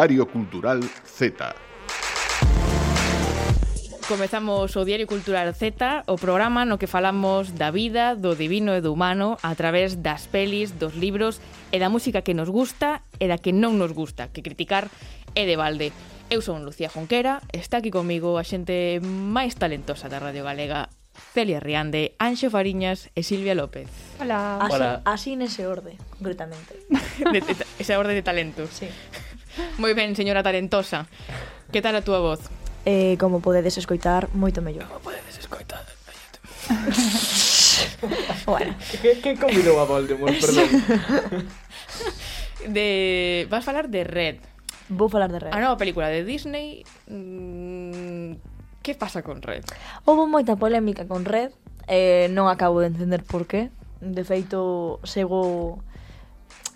Diario Cultural Z. Comezamos o Diario Cultural Z, o programa no que falamos da vida, do divino e do humano a través das pelis, dos libros e da música que nos gusta e da que non nos gusta, que criticar é de balde. Eu son Lucía Jonquera, está aquí comigo a xente máis talentosa da Radio Galega, Celia Riande, Anxo Fariñas e Silvia López. Hola. Así, Hola. así nese orde, concretamente. De, de, esa orde de talento. Sí. Moi ben, señora talentosa. Que tal a túa voz? Eh, como podedes escoitar, moito mellor. Como podedes escoitar. bueno. Que, que convidou a Voldemort, perdón. de... Vas falar de Red. Vou falar de Red. A nova película de Disney... Mm... Que pasa con Red? Houve moita polémica con Red, eh, non acabo de entender por qué. De feito, sigo...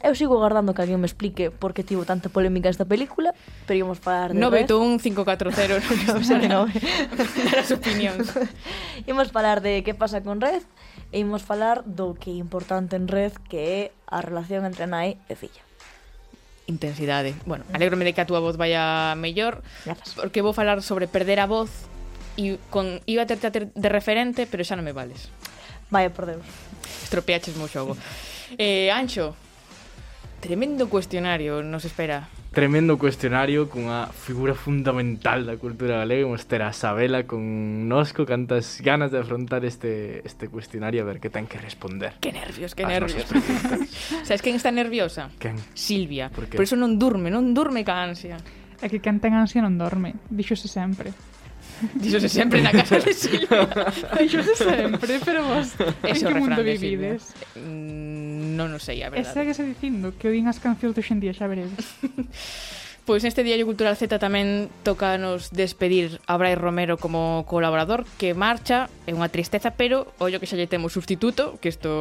Eu sigo agardando que alguén me explique por que tivo tanta polémica esta película, pero íamos falar de 921-540 no, as opinións. Imos falar de que pasa con Red e imos falar do que é importante en Red que é a relación entre nai e filla intensidade. Bueno, alegrome de que a túa voz vaya mellor, Grazas. porque vou falar sobre perder a voz e con iba a terte a ter de referente, pero xa non me vales. Vaya por Deus. Estropeaches mo xogo. Eh, Ancho, Tremendo cuestionario nos espera. Tremendo cuestionario cunha figura fundamental da cultura galega, imos ter a Sabela con nosco, cantas ganas de afrontar este, este cuestionario a ver que ten que responder. Que nervios, que nervios. Sabes quen está nerviosa? Quen? Silvia. Por, Por eso non durme, non durme ca ansia. É que quen ten ansia non dorme, dixose sempre. Díxose sempre na casa de Silvia. Díxose sempre, pero vos, en que mundo vivides? Mm, non o sei, a verdade. E seguese dicindo que oín as cancións de hoxendía, xa veredes. Pois neste Diario Cultural Z tamén toca nos despedir a Brais Romero como colaborador que marcha, é unha tristeza, pero ollo que xa lle temos substituto, que isto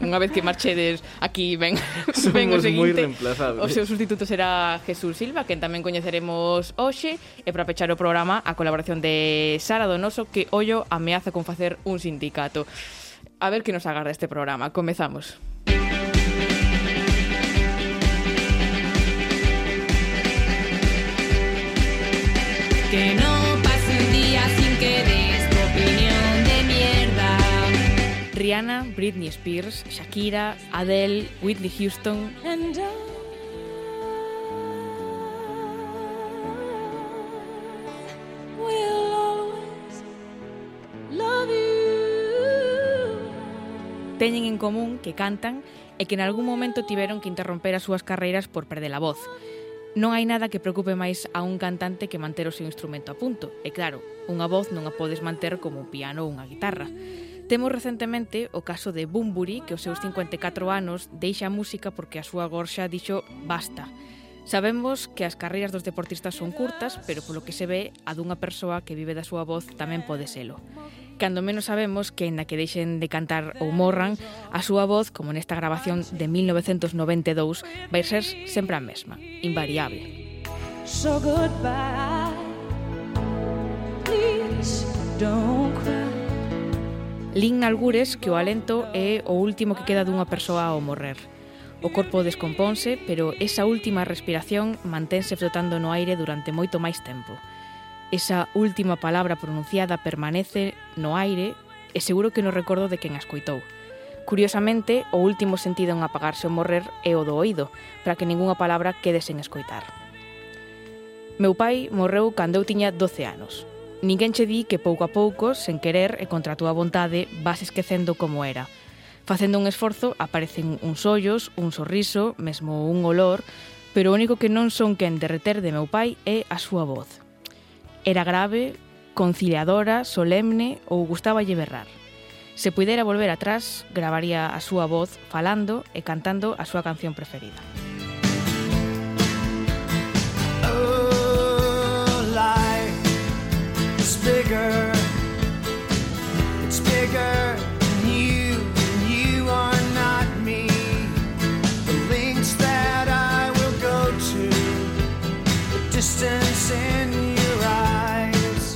unha vez que marchedes aquí ven, ven o seguinte. O seu substituto será Jesús Silva, que tamén coñeceremos hoxe, e para pechar o programa a colaboración de Sara Donoso que ollo ameaza con facer un sindicato. A ver que nos agarda este programa. Comezamos. Comezamos. Que no pase un día sin que des tu opinión de mierda. Rihanna, Britney Spears, Shakira, Adele, Whitney Houston, And teñen en común que cantan e que en algún momento tiveron que interromper as súas carreiras por perder a voz. Non hai nada que preocupe máis a un cantante que manter o seu instrumento a punto. E claro, unha voz non a podes manter como un piano ou unha guitarra. Temos recentemente o caso de Bumburi, que aos seus 54 anos deixa a música porque a súa gorxa dixo basta. Sabemos que as carreiras dos deportistas son curtas, pero polo que se ve, a dunha persoa que vive da súa voz tamén pode selo cando menos sabemos que na que deixen de cantar ou morran, a súa voz, como nesta grabación de 1992, vai ser sempre a mesma, invariable. So goodbye, please don't cry. Lin algures que o alento é o último que queda dunha persoa ao morrer. O corpo descomponse, pero esa última respiración mantense flotando no aire durante moito máis tempo. Esa última palabra pronunciada permanece no aire e seguro que no recordo de quen a escoitou. Curiosamente, o último sentido en apagarse ou morrer é o do oído, para que ningunha palabra quede sen escoitar. Meu pai morreu cando eu tiña 12 anos. Ninguén che di que pouco a pouco, sen querer e contra a túa vontade, vas esquecendo como era. Facendo un esforzo aparecen uns ollos, un sorriso, mesmo un olor, pero o único que non son quen de reter de meu pai é a súa voz. Era grave, conciliadora, solemne ou gustáballe berrar. Se puidera volver atrás, gravaría a súa voz falando e cantando a súa canción preferida. Oh, life is bigger, it's bigger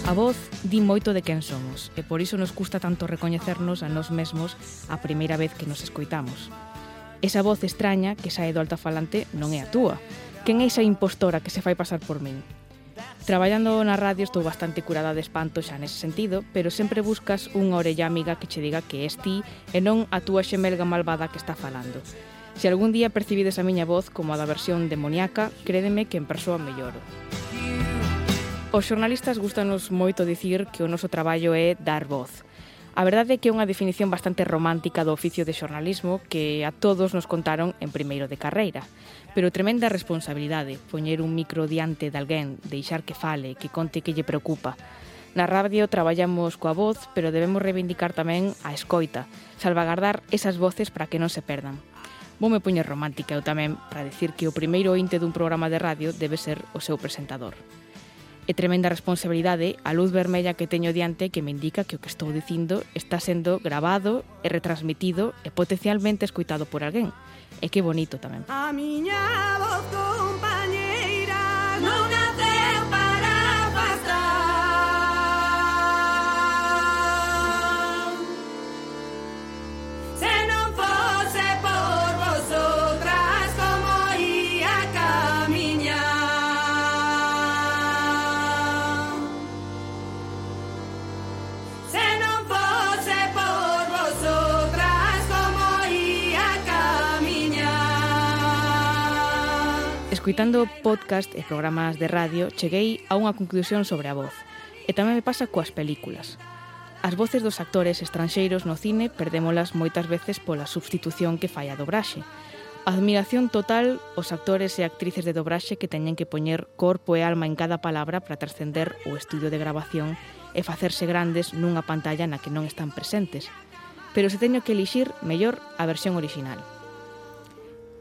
A voz di moito de quen somos e por iso nos custa tanto recoñecernos a nós mesmos a primeira vez que nos escoitamos. Esa voz extraña que sae do altafalante non é a túa. Quen é esa impostora que se fai pasar por min? Traballando na radio estou bastante curada de espanto xa nese sentido, pero sempre buscas unha orella amiga que che diga que és ti e non a túa xemelga malvada que está falando. Se algún día percibides a miña voz como a da versión demoníaca, crédeme que en persoa melloro. Os xornalistas gustanos moito dicir que o noso traballo é dar voz. A verdade é que é unha definición bastante romántica do oficio de xornalismo que a todos nos contaron en primeiro de carreira. Pero tremenda responsabilidade poñer un micro diante de alguén, deixar que fale, que conte que lle preocupa. Na radio traballamos coa voz, pero debemos reivindicar tamén a escoita, salvagardar esas voces para que non se perdan. Vou me poñer romántica eu tamén para decir que o primeiro ointe dun programa de radio debe ser o seu presentador e tremenda responsabilidade a luz vermella que teño diante que me indica que o que estou dicindo está sendo grabado e retransmitido e potencialmente escuitado por alguén. E que bonito tamén. A miña voz compa Escoitando podcast e programas de radio, cheguei a unha conclusión sobre a voz. E tamén me pasa coas películas. As voces dos actores estranxeiros no cine perdémolas moitas veces pola substitución que fai a dobraxe. Admiración total os actores e actrices de dobraxe que teñen que poñer corpo e alma en cada palabra para trascender o estudio de grabación e facerse grandes nunha pantalla na que non están presentes. Pero se teño que elixir mellor a versión orixinal.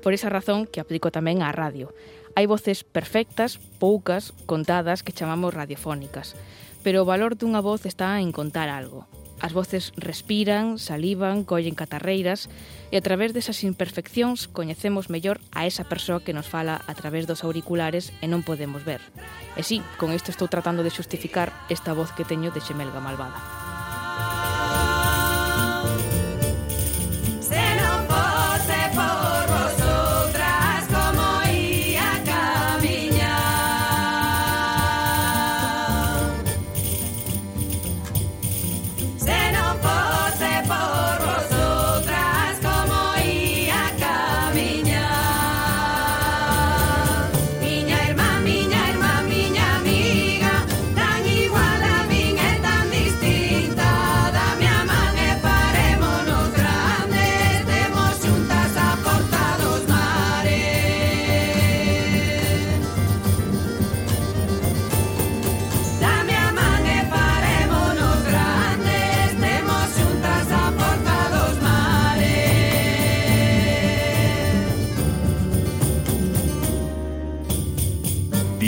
Por esa razón que aplico tamén á radio. Hai voces perfectas, poucas, contadas, que chamamos radiofónicas. Pero o valor dunha voz está en contar algo. As voces respiran, salivan, collen catarreiras e a través desas imperfeccións coñecemos mellor a esa persoa que nos fala a través dos auriculares e non podemos ver. E sí, con isto estou tratando de xustificar esta voz que teño de xemelga malvada.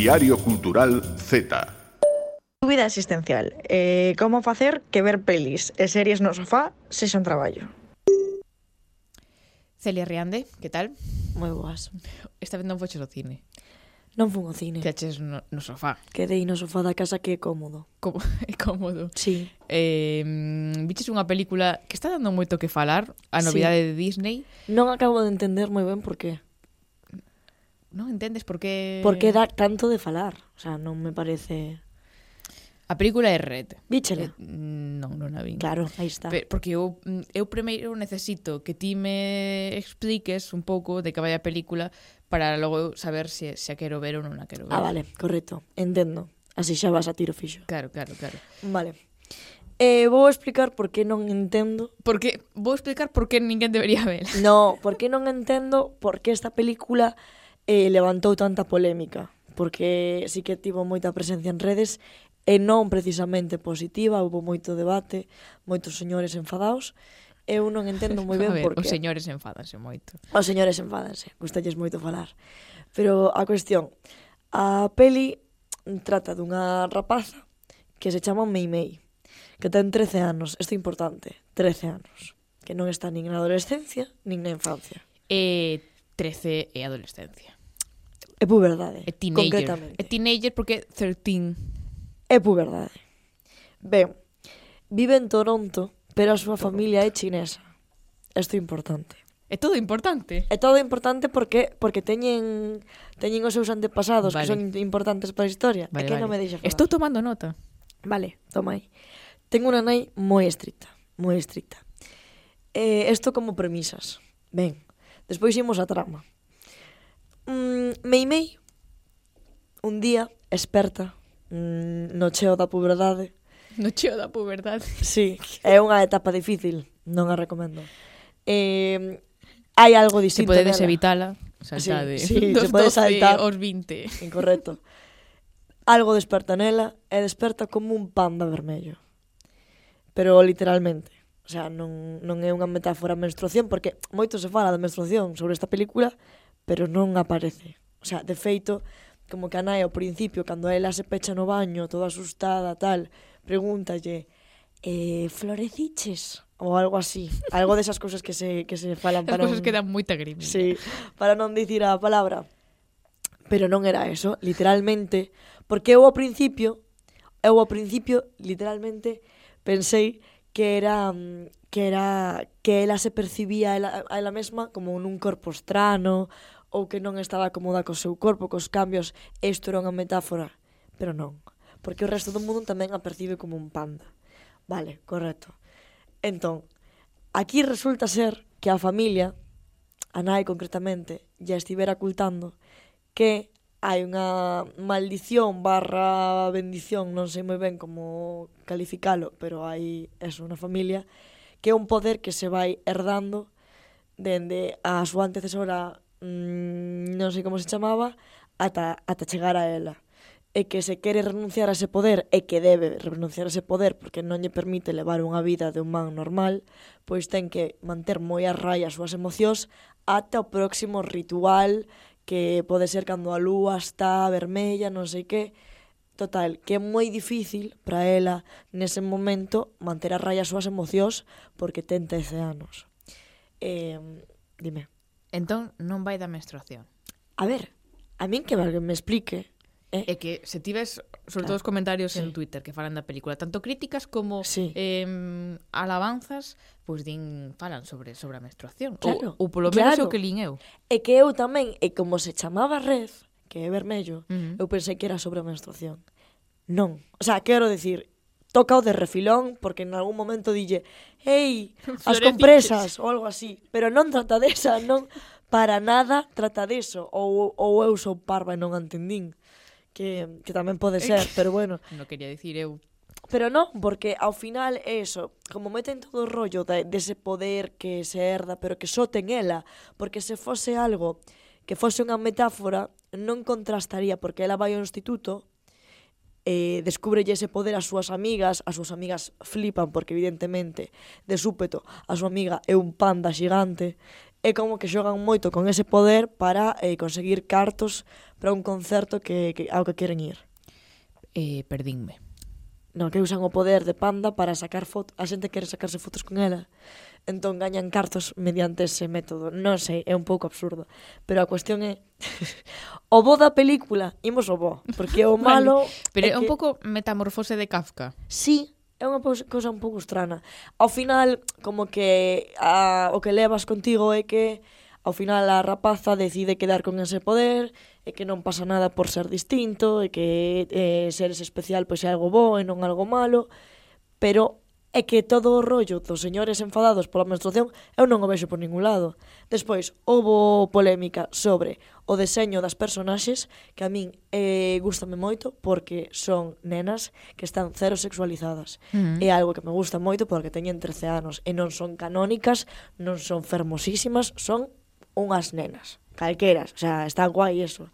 Diario Cultural Z. Tu vida existencial. Eh, como facer que ver pelis e series no sofá sexan traballo? Celia Riande, que tal? Moi boas. Esta vez non foches ao cine. Non fun ao cine. Quedaches no, no sofá. Quedei no sofá da casa que é cómodo. Como, é cómodo. Sí. Eh, viches unha película que está dando moito que falar, a novidade sí. de Disney. Non acabo de entender moi ben por qué non entendes por que... Por que dá tanto de falar? O sea, non me parece... A película é Red. Víchela? Eh, mm, non, non a vin. Claro, aí está. Pero, porque eu, mm, eu primeiro necesito que ti me expliques un pouco de que vai a película para logo saber se, se a quero ver ou non a quero ver. Ah, vale, correcto. Entendo. Así xa vas a tiro fixo. Claro, claro, claro. Vale. Eh, vou explicar por que non entendo. Porque vou explicar por que ninguén debería ver. No, por que non entendo por que esta película eh, levantou tanta polémica, porque sí que tivo moita presencia en redes e non precisamente positiva, houve moito debate, moitos señores enfadados, eu non entendo moi ben ver, por que. Os señores enfadanse moito. Os señores enfadanse, gustalles moito falar. Pero a cuestión, a peli trata dunha rapaza que se chama Mei Mei, que ten 13 anos, isto é importante, 13 anos, que non está nin na adolescencia, nin na infancia. Eh, 13 é adolescencia. É puberdade. É teenager. É teenager porque 13. É puberdade. Ben, vive en Toronto, pero a súa familia é chinesa. Isto é importante. É todo importante. É todo importante porque porque teñen teñen os seus antepasados vale. que son importantes para a historia. Vale, é que vale. non me deixa falar. Estou tomando nota. Vale, toma aí. Ten unha nai moi estricta, moi estricta. Eh, isto como premisas. Ben, despois imos a trama mm, meimei un día experta mm, no cheo da puberdade. No cheo da puberdade. Sí, é unha etapa difícil, non a recomendo. Eh, hai algo distinto. Se podedes evitala, saltade. Sí, sí, dos se pode saltar aos 20. Incorrecto. Algo desperta nela e desperta como un panda vermello. Pero literalmente. O sea, non, non é unha metáfora a menstruación, porque moito se fala da menstruación sobre esta película, pero non aparece. O sea, de feito, como que a nai ao principio, cando ela se pecha no baño, toda asustada, tal, pregúntalle, eh, floreciches? ou algo así, algo desas cousas que se que se falan para As cousas un... que dan moita grima. Sí, para non dicir a palabra. Pero non era eso, literalmente, porque eu ao principio, eu ao principio literalmente pensei que era que era que ela se percibía a ela, a ela mesma como nun corpo estrano ou que non estaba cómoda co seu corpo, cos cambios, isto era unha metáfora, pero non, porque o resto do mundo tamén a percibe como un panda. Vale, correcto. Entón, aquí resulta ser que a familia, a nai concretamente, ya estivera ocultando que hai unha maldición barra bendición, non sei moi ben como calificalo, pero hai eso, unha familia, que é un poder que se vai herdando dende a súa antecesora Mm, non sei como se chamaba, ata, ata chegar a ela. E que se quere renunciar a ese poder, e que debe renunciar a ese poder porque non lle permite levar unha vida de un man normal, pois ten que manter moi a raya as súas emocións ata o próximo ritual que pode ser cando a lúa está vermella, non sei que. Total, que é moi difícil para ela nese momento manter a raya as súas emocións porque ten 13 anos. Eh, dime. Entón non vai da menstruación. A ver, a min que alguén me explique. Eh? É que se tives, sobre claro. todo os comentarios sí. en Twitter que falan da película, tanto críticas como sí. eh, alabanzas, pois pues din falan sobre sobre a menstruación, claro. ou, ou polo menos claro. o que lin eu. É que eu tamén, e como se chamaba Red, que é vermello, uh -huh. eu pensei que era sobre a menstruación. Non. O sea, quero decir, tócao de refilón porque en algún momento dille «Ei, as compresas» ou algo así. Pero non trata desa, non para nada trata deso. Ou, ou eu sou parva e non entendín. Que, que tamén pode ser, pero bueno. Non quería dicir eu. Pero non, porque ao final é eso, como meten todo o rollo de, dese poder que se herda, pero que só ten ela, porque se fose algo que fose unha metáfora, non contrastaría, porque ela vai ao instituto eh, descúbrelle ese poder ás súas amigas, as súas amigas flipan porque evidentemente de súpeto a súa amiga é un panda xigante, é como que xogan moito con ese poder para eh, conseguir cartos para un concerto que, que ao que queren ir. Eh, perdínme. Non, que usan o poder de panda para sacar fotos, a xente quere sacarse fotos con ela entón gañan cartos mediante ese método. Non sei, é un pouco absurdo. Pero a cuestión é... o bo da película, imos o bo. Porque o malo... vale. Pero é, é un que... pouco metamorfose de Kafka. Sí, é unha cousa un pouco estrana. Ao final, como que a, o que levas contigo é que ao final a rapaza decide quedar con ese poder e que non pasa nada por ser distinto e que eh, seres especial pois é algo bo e non algo malo pero é que todo o rollo dos señores enfadados pola menstruación eu non o vexo por ningún lado. Despois, houbo polémica sobre o deseño das personaxes que a min eh, gustame moito porque son nenas que están cero sexualizadas. Mm. É algo que me gusta moito porque teñen 13 anos e non son canónicas, non son fermosísimas, son unhas nenas, calqueras, o sea, está guai eso.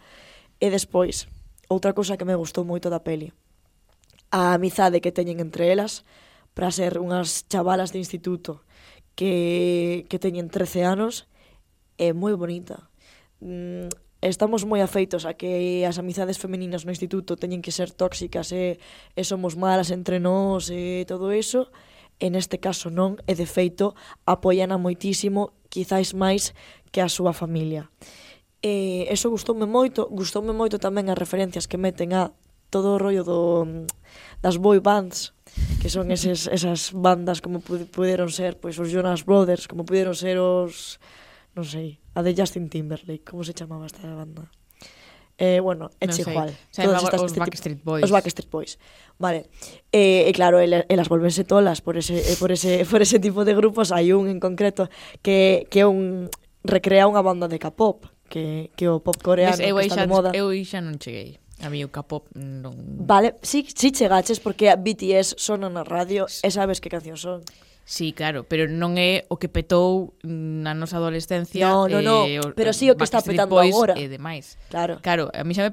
E despois, outra cousa que me gustou moito da peli, a amizade que teñen entre elas, para ser unhas chavalas de instituto que, que teñen 13 anos é moi bonita. Mm, estamos moi afeitos a que as amizades femeninas no instituto teñen que ser tóxicas e, e somos malas entre nós e todo eso. En este caso non, e de feito apoiana moitísimo, quizáis máis que a súa familia. E eso gustoume moito, gustoume moito tamén as referencias que meten a todo o rollo do, mm, das boy bands, que son eses, esas bandas como pu puderon ser pois pues, os Jonas Brothers, como puderon ser os non sei, a de Justin Timberlake, como se chamaba esta banda? Eh, bueno, é no igual. O sea, Todas estas, os este Backstreet Boys. Os Backstreet Boys. Vale. Eh, e claro, el, elas volvense tolas por ese, eh, por ese, por ese tipo de grupos. Hai un en concreto que, que un recrea unha banda de K-pop, que, que o pop coreano pues, eu está xa, de moda. Eu xa non cheguei. A mí o K-pop non... Vale, si, sí, si sí chegaches porque a BTS sona na radio e sabes que canción son. Sí, claro, pero non é o que petou na nosa adolescencia. No, no, no, eh, pero sí o que está petando Boys agora. E demais. Claro. Claro, a mí xa me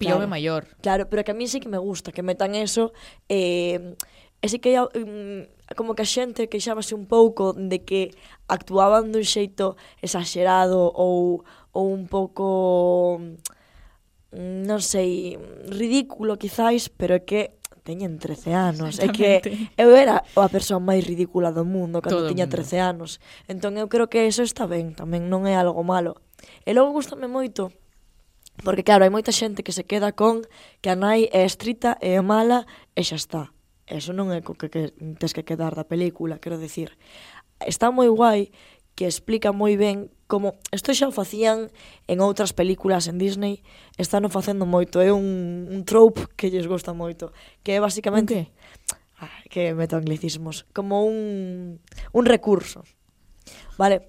pillou claro. maior. Claro, pero que a mí sí que me gusta que metan eso eh, e sí que um, como que a xente queixábase un pouco de que actuaban dun xeito exagerado ou, ou un pouco Mm, non sei, mm, ridículo quizáis, pero é que teñen 13 anos. É que eu era a persoa máis ridícula do mundo cando Todo tiña 13 anos. Entón eu creo que eso está ben, tamén non é algo malo. E logo gustame moito Porque claro, hai moita xente que se queda con que a nai é estrita e é mala e xa está. Eso non é co que, que tes que quedar da película, quero decir. Está moi guai que explica moi ben como isto xa o facían en outras películas en Disney, están o facendo moito, é un, un trope que lles gusta moito, que é basicamente... Ah, que meto anglicismos, como un, un recurso. Vale,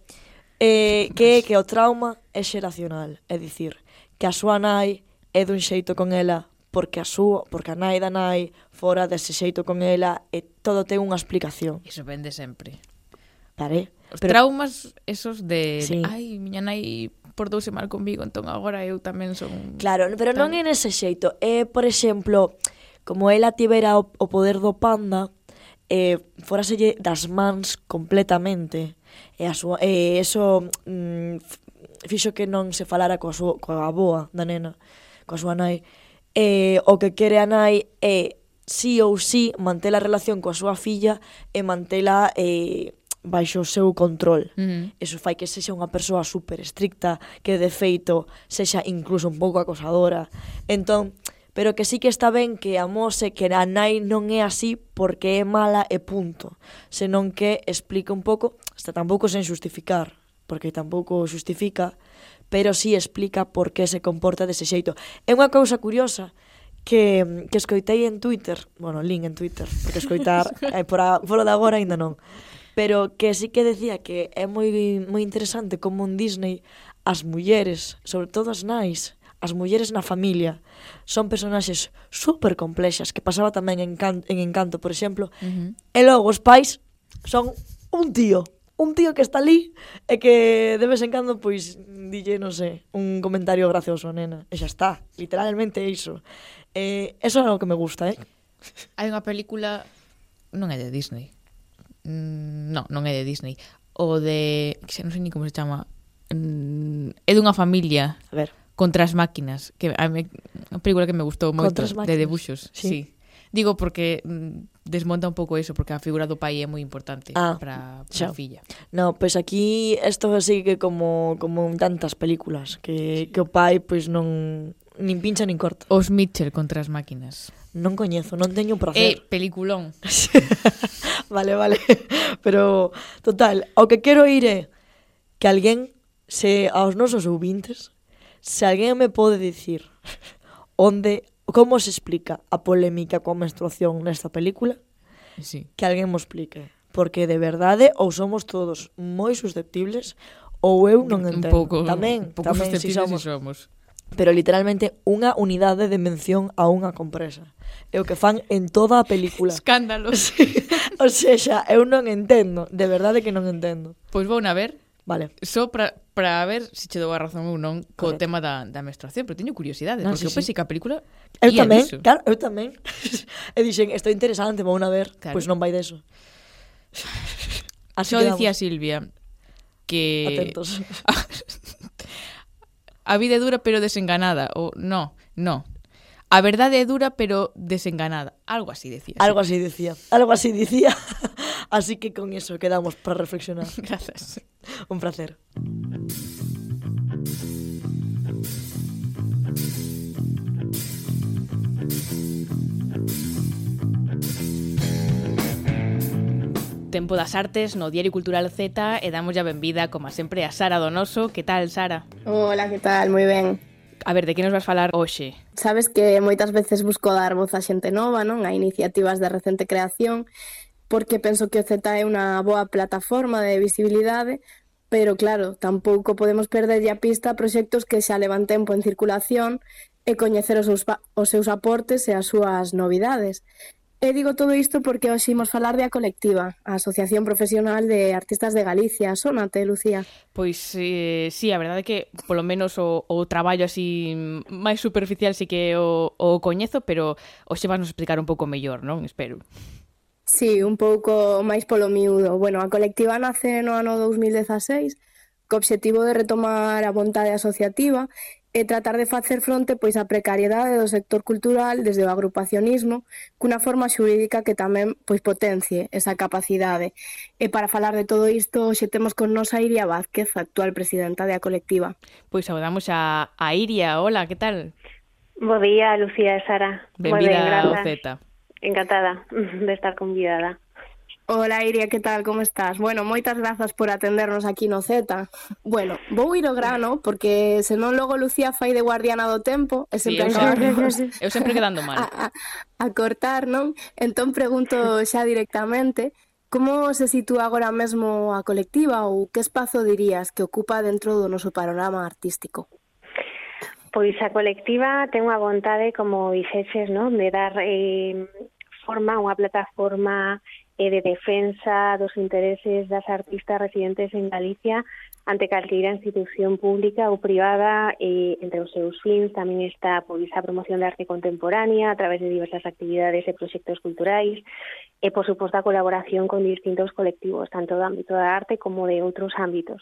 eh, que é que o trauma é xeracional, é dicir, que a súa nai é dun xeito con ela porque a súa, porque a nai da nai fora dese xeito con ela e todo ten unha explicación. Iso vende sempre. Vale. Os pero... traumas esos de, sí. ai, miña nai portouse mal comigo, entón agora eu tamén son... Claro, pero tan... non é nese xeito. É, eh, por exemplo, como ela tivera o, o poder do panda, eh, foraselle das mans completamente. E, a súa, e eso mm, fixo que non se falara coa, súa, coa aboa da nena, coa súa nai. E, o que quere a nai é sí ou sí mantela a relación coa súa filla e mantela eh, baixo o seu control. Uh. Eso fai que sexa unha persoa super estricta, que de feito sexa incluso un pouco acosadora. Entón, pero que sí que está ben que a mose que a nai non é así porque é mala e punto, senón que explica un pouco, hasta tampouco sen justificar, porque tampouco justifica, pero sí explica por que se comporta dese xeito. É unha cousa curiosa, que, que escoitei en Twitter, bueno, link en Twitter, porque escoitar eh, por a, polo de agora ainda non, pero que sí que decía que é moi moi interesante como en Disney as mulleres, sobre todo as nais, as mulleres na familia, son personaxes super complexas que pasaba tamén en, can, en Encanto, por exemplo, uh -huh. e logo os pais son un tío, un tío que está ali e que de vez en cando pois dille, non sei, un comentario gracioso, nena. E xa está, literalmente iso. Eh, eso é algo que me gusta, eh? Hai unha película non é de Disney, Mm, no, non é de Disney o de, que non sei ni como se chama mm, é dunha familia a ver. contra as máquinas que a me, unha película que me gustou moito de debuxos sí. sí. digo porque mm, desmonta un pouco eso porque a figura do pai é moi importante ah, para a filla no, pois pues aquí isto así que como como en tantas películas que, sí. que o pai pois pues, non nin pincha nin corta. Os Mitchell contra as máquinas. Non coñezo, non teño prazer. Eh, peliculón. vale, vale. Pero, total, o que quero ir é que alguén, se aos nosos ouvintes, se alguén me pode dicir onde, como se explica a polémica coa menstruación nesta película, sí. que alguén mo explique. Porque de verdade ou somos todos moi susceptibles ou eu non entendo. Un pouco, tamén, un pouco tamén, susceptibles si somos. Si somos pero literalmente unha unidade de mención a unha compresa. É o que fan en toda a película. Escándalos. o sexa, eu non entendo, de verdade que non entendo. Pois vou a ver. Vale. Só para para ver se che dou a razón ou non co Correcto. tema da, da menstruación, pero teño curiosidade, no, porque sí, eu pensei que a película Eu ía tamén, diso. claro, eu tamén. e dixen, está interesante, vou a ver, claro. pois pues non vai deso. Así Só quedamos. dicía Silvia que Atentos a vida é dura pero desenganada, ou no, no. A verdade é dura pero desenganada, algo así decía. Algo así decía, algo así decía. así que con eso quedamos para reflexionar. Grazas. Un placer. Tempo das Artes no Diario Cultural Z e damos a benvida, como sempre, a Sara Donoso. Que tal, Sara? Hola, que tal? Moi ben. A ver, de que nos vas falar hoxe? Sabes que moitas veces busco dar voz a xente nova, non? A iniciativas de recente creación, porque penso que o Z é unha boa plataforma de visibilidade, pero claro, tampouco podemos perder a pista a proxectos que xa levan tempo en circulación e coñecer os seus, os seus aportes e as súas novidades. E digo todo isto porque hoxe imos falar de A Colectiva, a Asociación Profesional de Artistas de Galicia. Sónate, Lucía. Pois eh, sí, a verdade é que polo menos o, o traballo así máis superficial sí que o, o coñezo, pero hoxe vas nos explicar un pouco mellor, non? Espero. Sí, un pouco máis polo miúdo. Bueno, a colectiva nace no ano 2016 co obxectivo de retomar a vontade asociativa e tratar de facer fronte pois á precariedade do sector cultural desde o agrupacionismo cunha forma xurídica que tamén pois potencie esa capacidade. E para falar de todo isto, hoxe temos con nos a Iria Vázquez, actual presidenta da colectiva. Pois saudamos a, a Iria. Hola, que tal? Bo día, Lucía e Sara. Benvida ao Zeta. Encantada de estar convidada. Ola, Iria, que tal, como estás? Bueno, moitas grazas por atendernos aquí no Z. Bueno, vou ir ao grano, porque senón logo Lucía fai de guardiana do tempo, e sempre sí, eu, sempre, eu sempre quedando mal. A, a, a cortar, non? Entón pregunto xa directamente, como se sitúa agora mesmo a colectiva ou que espazo dirías que ocupa dentro do noso panorama artístico? Pois a colectiva ten unha vontade, como dixeches, non? de dar eh, forma, unha plataforma eh, de defensa dos intereses das artistas residentes en Galicia ante calqueira institución pública ou privada e entre os seus fins tamén está pois a promoción da arte contemporánea a través de diversas actividades e proxectos culturais e por suposto a colaboración con distintos colectivos tanto do ámbito da arte como de outros ámbitos.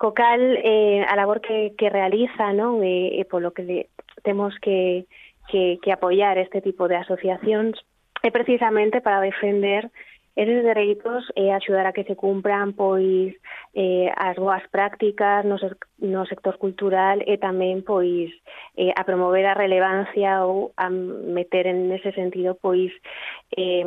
Co cal eh, a labor que, que realiza non e, e polo que de, temos que, que, que apoiar este tipo de asociacións é precisamente para defender Eses dereitos é eh, axudar a que se cumpran pois eh, as boas prácticas no, no sector cultural eh, e tamén pois eh, a promover a relevancia ou a meter en ese sentido pois eh,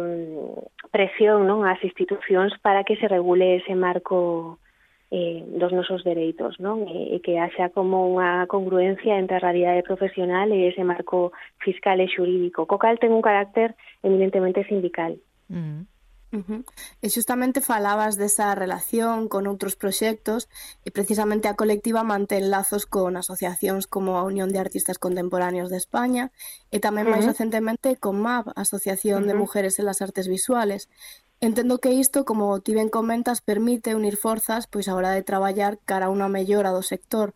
presión non ás institucións para que se regule ese marco eh, dos nosos dereitos, non? E, e que haxa como unha congruencia entre a realidade profesional e ese marco fiscal e xurídico, co cal ten un carácter eminentemente sindical. Mm. Uh eh, -huh. E xustamente falabas desa relación con outros proxectos e precisamente a colectiva mantén lazos con asociacións como a Unión de Artistas Contemporáneos de España e tamén máis uh -huh. recentemente con MAP, Asociación uh -huh. de Mujeres en las Artes Visuales. Entendo que isto, como ti ben comentas, permite unir forzas pois a hora de traballar cara a unha mellora do sector.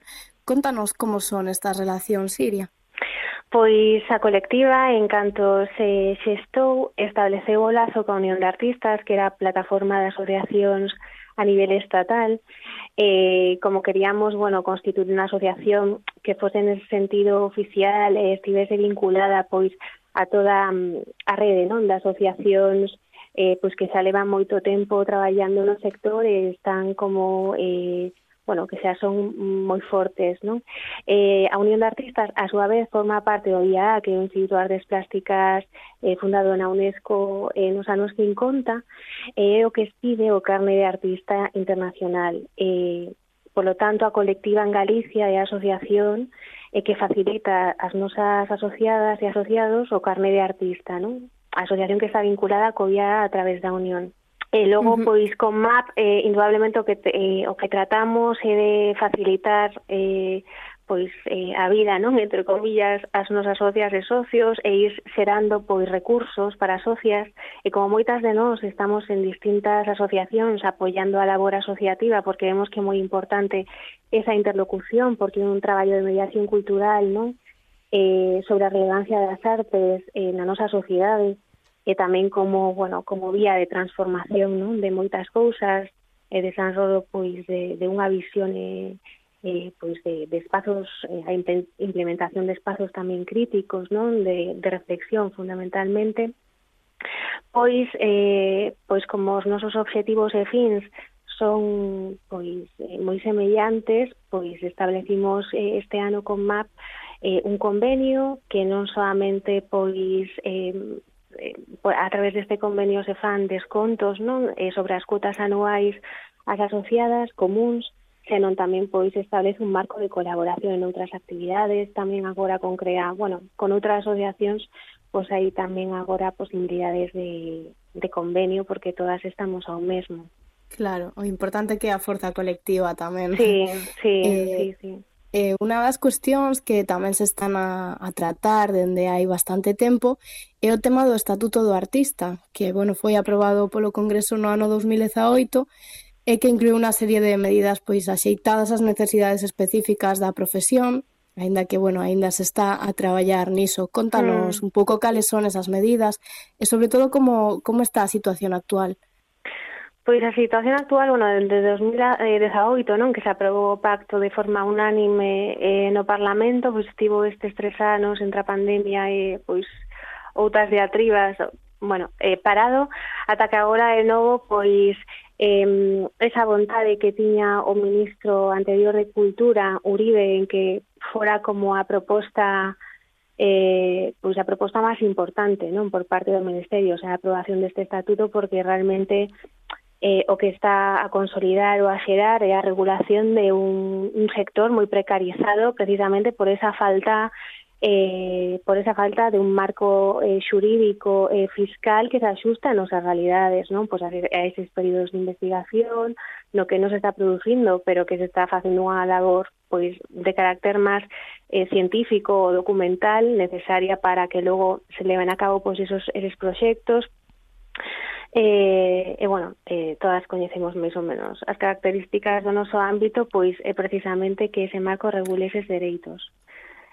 Contanos como son estas relacións, Siria. Pois a colectiva, en canto se xestou, estableceu o lazo coa Unión de Artistas, que era a plataforma de asociacións a nivel estatal, eh, como queríamos, bueno, constituir unha asociación que fose en ese sentido oficial e eh, estivese vinculada, pois, a toda mm, a rede, non, de asociacións eh, pois que xa levan moito tempo traballando no sector e están como eh, bueno, que xa son moi fortes, non? Eh, a Unión de Artistas, a súa vez, forma parte do IAA, que é un Instituto de Artes Plásticas eh, fundado na UNESCO eh, nos anos 50, e eh, o que expide o carne de artista internacional. Eh, por lo tanto, a colectiva en Galicia e a asociación eh, que facilita as nosas asociadas e asociados o carne de artista, non? A asociación que está vinculada co IAA a través da Unión. Eh, e logo, uh -huh. pois, con MAP, eh, indudablemente, o que, te, eh, o que tratamos é de facilitar eh, pois eh, a vida, non? Entre comillas, as nosas socias e socios e ir xerando pois recursos para socias e como moitas de nós estamos en distintas asociacións apoiando a labor asociativa porque vemos que é moi importante esa interlocución porque é un traballo de mediación cultural, non? Eh, sobre a relevancia das artes eh, na nosa sociedade e tamén como, bueno, como vía de transformación non? de moitas cousas, e de San Rodo pois de, de unha visión eh, eh, pois de, de espazos, eh, a implementación de espazos tamén críticos, non? De, de reflexión fundamentalmente, pois eh, pois como os nosos obxectivos e fins son pois eh, moi semellantes, pois establecimos eh, este ano con MAP eh, un convenio que non solamente pois eh, Eh, a través deste convenio se fan descontos non eh, sobre as cuotas anuais ás asociadas comuns senón tamén pois establece un marco de colaboración en outras actividades, tamén agora con CREA, bueno, con outras asociacións, pois hai tamén agora posibilidades de, de convenio, porque todas estamos ao mesmo. Claro, o importante que é a forza colectiva tamén. Sí, sí, eh, sí, sí eh, unha das cuestións que tamén se están a, a tratar dende hai bastante tempo é o tema do Estatuto do Artista, que bueno, foi aprobado polo Congreso no ano 2018 e que inclúe unha serie de medidas pois axeitadas ás necesidades específicas da profesión, aínda que, bueno, aínda se está a traballar niso. Contanos mm. un pouco cales son esas medidas e sobre todo como como está a situación actual. Pois a situación actual, bueno, desde 2018, non, que se aprobou o pacto de forma unánime eh, no Parlamento, pois tivo estes tres anos entre a pandemia e pois outras diatribas, bueno, eh, parado, ata que agora de novo, pois eh, esa vontade que tiña o ministro anterior de Cultura, Uribe, en que fora como a proposta eh, pois a proposta máis importante non por parte do Ministerio, o sea, a aprobación deste estatuto, porque realmente eh, o que está a consolidar ou a xerar é a regulación de un, sector moi precarizado precisamente por esa falta eh, por esa falta de un marco eh, xurídico eh, fiscal que se axusta a nosas realidades, non? Pois a, a eses períodos de investigación, no que non se está producindo, pero que se está facendo unha labor pois de carácter máis eh, científico ou documental necesaria para que logo se leven a cabo pois esos eses proxectos E, e bueno, eh, todas coñecemos máis ou menos as características do noso ámbito, pois é precisamente que ese marco regule eses dereitos.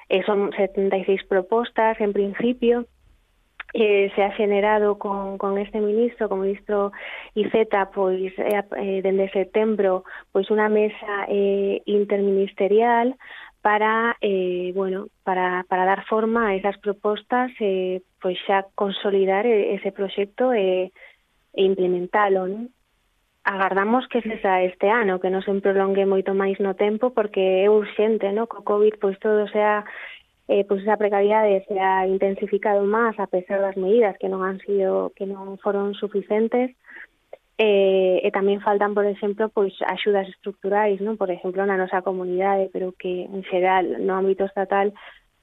Eh, son 76 propostas, en principio, eh, se ha generado con, con este ministro, con o ministro Iceta, pois eh, eh, dende setembro, pois unha mesa eh, interministerial para, eh, bueno, para, para dar forma a esas propostas, eh, pois xa consolidar eh, ese proxecto e eh, e implementalo, non? Agardamos que cesa este ano, que non se prolongue moito máis no tempo, porque é urxente, no? Co COVID, pois todo sea eh, pois esa precariedade se ha intensificado máis a pesar das medidas que non han sido que non foron suficientes eh, e tamén faltan, por exemplo, pois axudas estructurais, non? por exemplo, na nosa comunidade, pero que en xeral no ámbito estatal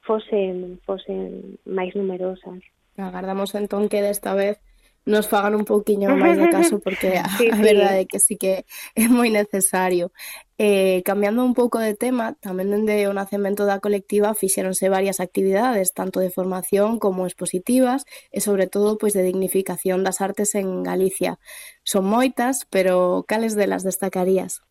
fosen, fosen máis numerosas. Agardamos entón que desta vez nos fagan un pouquiño máis de caso porque a, sí, sí. a verdade é que sí que é moi necesario. Eh, cambiando un pouco de tema, tamén dende o nacemento da colectiva fixéronse varias actividades, tanto de formación como expositivas e sobre todo pois de dignificación das artes en Galicia. Son moitas, pero cales delas destacarías?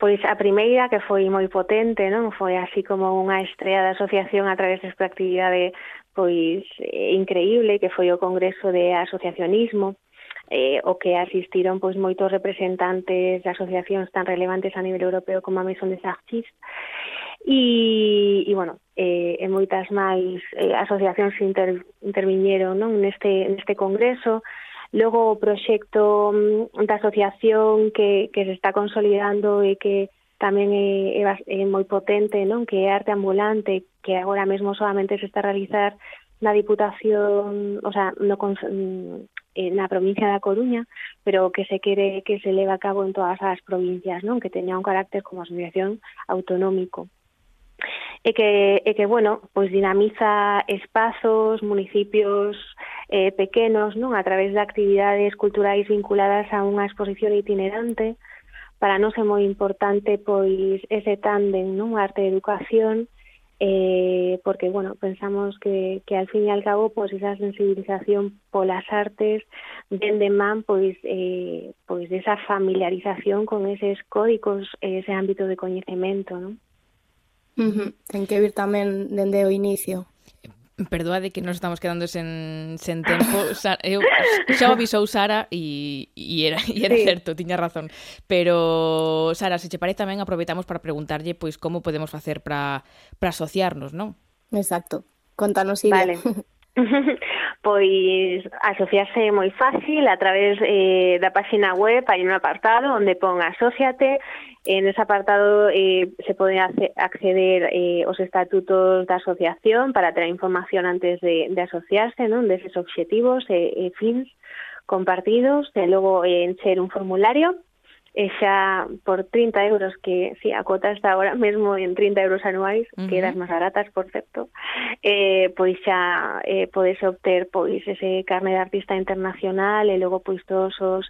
Pois a primeira que foi moi potente, non? Foi así como unha estrela da asociación a través desta actividade pois eh, increíble que foi o Congreso de Asociacionismo eh, o que asistiron pois moitos representantes de asociacións tan relevantes a nivel europeo como a Maison des Artistes e, e bueno, eh, e moitas máis eh, asociacións inter, interviñeron non? neste, neste congreso Logo o proxecto mm, da asociación que, que se está consolidando e que tamén é, é, é moi potente, non? que é arte ambulante, que agora mesmo solamente se está a realizar na Diputación, o sea, no, mm, eh, na provincia da Coruña, pero que se quere que se leva a cabo en todas as provincias, non? que teña un carácter como asociación autonómico. E que, e que bueno, pois dinamiza espazos, municipios, eh, pequenos non a través de actividades culturais vinculadas a unha exposición itinerante. Para nós é moi importante pois ese tándem, non arte e educación, eh, porque bueno, pensamos que, que al fin e al cabo pois esa sensibilización polas artes dende man pois eh, pois esa familiarización con eses códigos, ese ámbito de coñecemento, non? Uh -huh. Ten que vir tamén dende o inicio. Perdoade que nos estamos quedando sen, sen tempo. Sa, eu, xa avisou Sara e, e era, e era sí. certo, tiña razón. Pero, Sara, se che parece tamén aproveitamos para preguntarlle pois como podemos facer para para asociarnos, non? Exacto. Contanos, Iria. Vale. pois asociarse é moi fácil a través eh, da páxina web hai un apartado onde pon asociate En ese apartado eh, se pode acceder eh, os estatutos da asociación para ter a información antes de, de asociarse, non? deses obxectivos e, eh, e eh, fins compartidos, e logo eh, eh encher un formulario, e xa por 30 euros, que si sí, a cuota está agora mesmo en 30 euros anuais, uh -huh. que das máis baratas, por certo, eh, pois xa eh, podes obter pois ese carne de artista internacional e logo pois todos os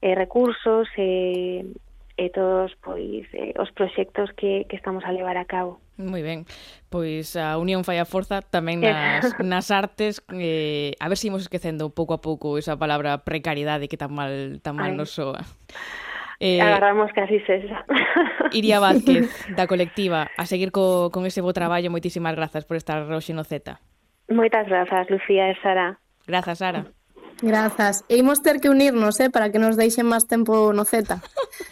eh, recursos e eh, e todos pois eh, os proxectos que, que estamos a levar a cabo. Moi ben, pois a unión fai a forza tamén nas, nas artes eh, a ver se imos esquecendo pouco a pouco esa palabra precariedade que tan mal tan mal Ay. nos soa Eh, Agarramos casi esa. Iria Vázquez, da colectiva, a seguir co, con ese bo traballo. Moitísimas grazas por estar hoxe no Z. Moitas grazas, Lucía e Sara. Grazas, Sara. Grazas. E imos ter que unirnos, eh, para que nos deixen máis tempo no Z.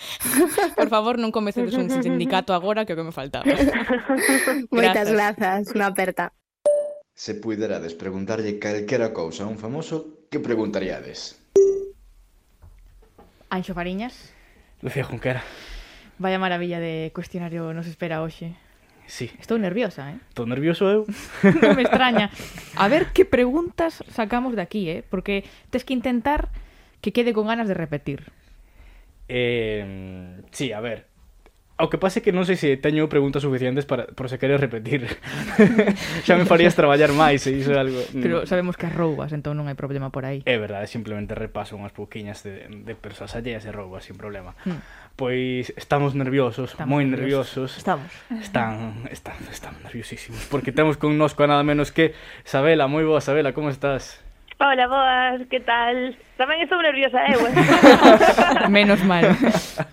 Por favor, non comecedes un sindicato agora, que é o que me faltaba. Moitas grazas, unha aperta. Se puiderades preguntarlle calquera cousa a un famoso, que preguntaríades? Anxo Fariñas. Lucía Junquera. Vaya maravilla de cuestionario nos espera hoxe. Sí. Estou nerviosa, eh? Estou nervioso eu. non me extraña. A ver que preguntas sacamos de aquí, eh? Porque tes que intentar que quede con ganas de repetir. Eh, sí, a ver, O que pase que non sei se teño preguntas suficientes para por se queres repetir. Xa me farías traballar máis, e iso é algo. Mm. Pero sabemos que as roubas, entón non hai problema por aí. É verdade, simplemente repaso unhas pouquiñas de, de persoas alleas e roubas sin problema. Mm pois estamos nerviosos, estamos moi nerviosos. nerviosos. Estamos. Están, están, están nerviosísimos, porque temos connosco nada menos que Sabela. Moi boa, Sabela, como estás? Hola, boas, que tal? Tamén estou nerviosa, eh, Eh, menos mal.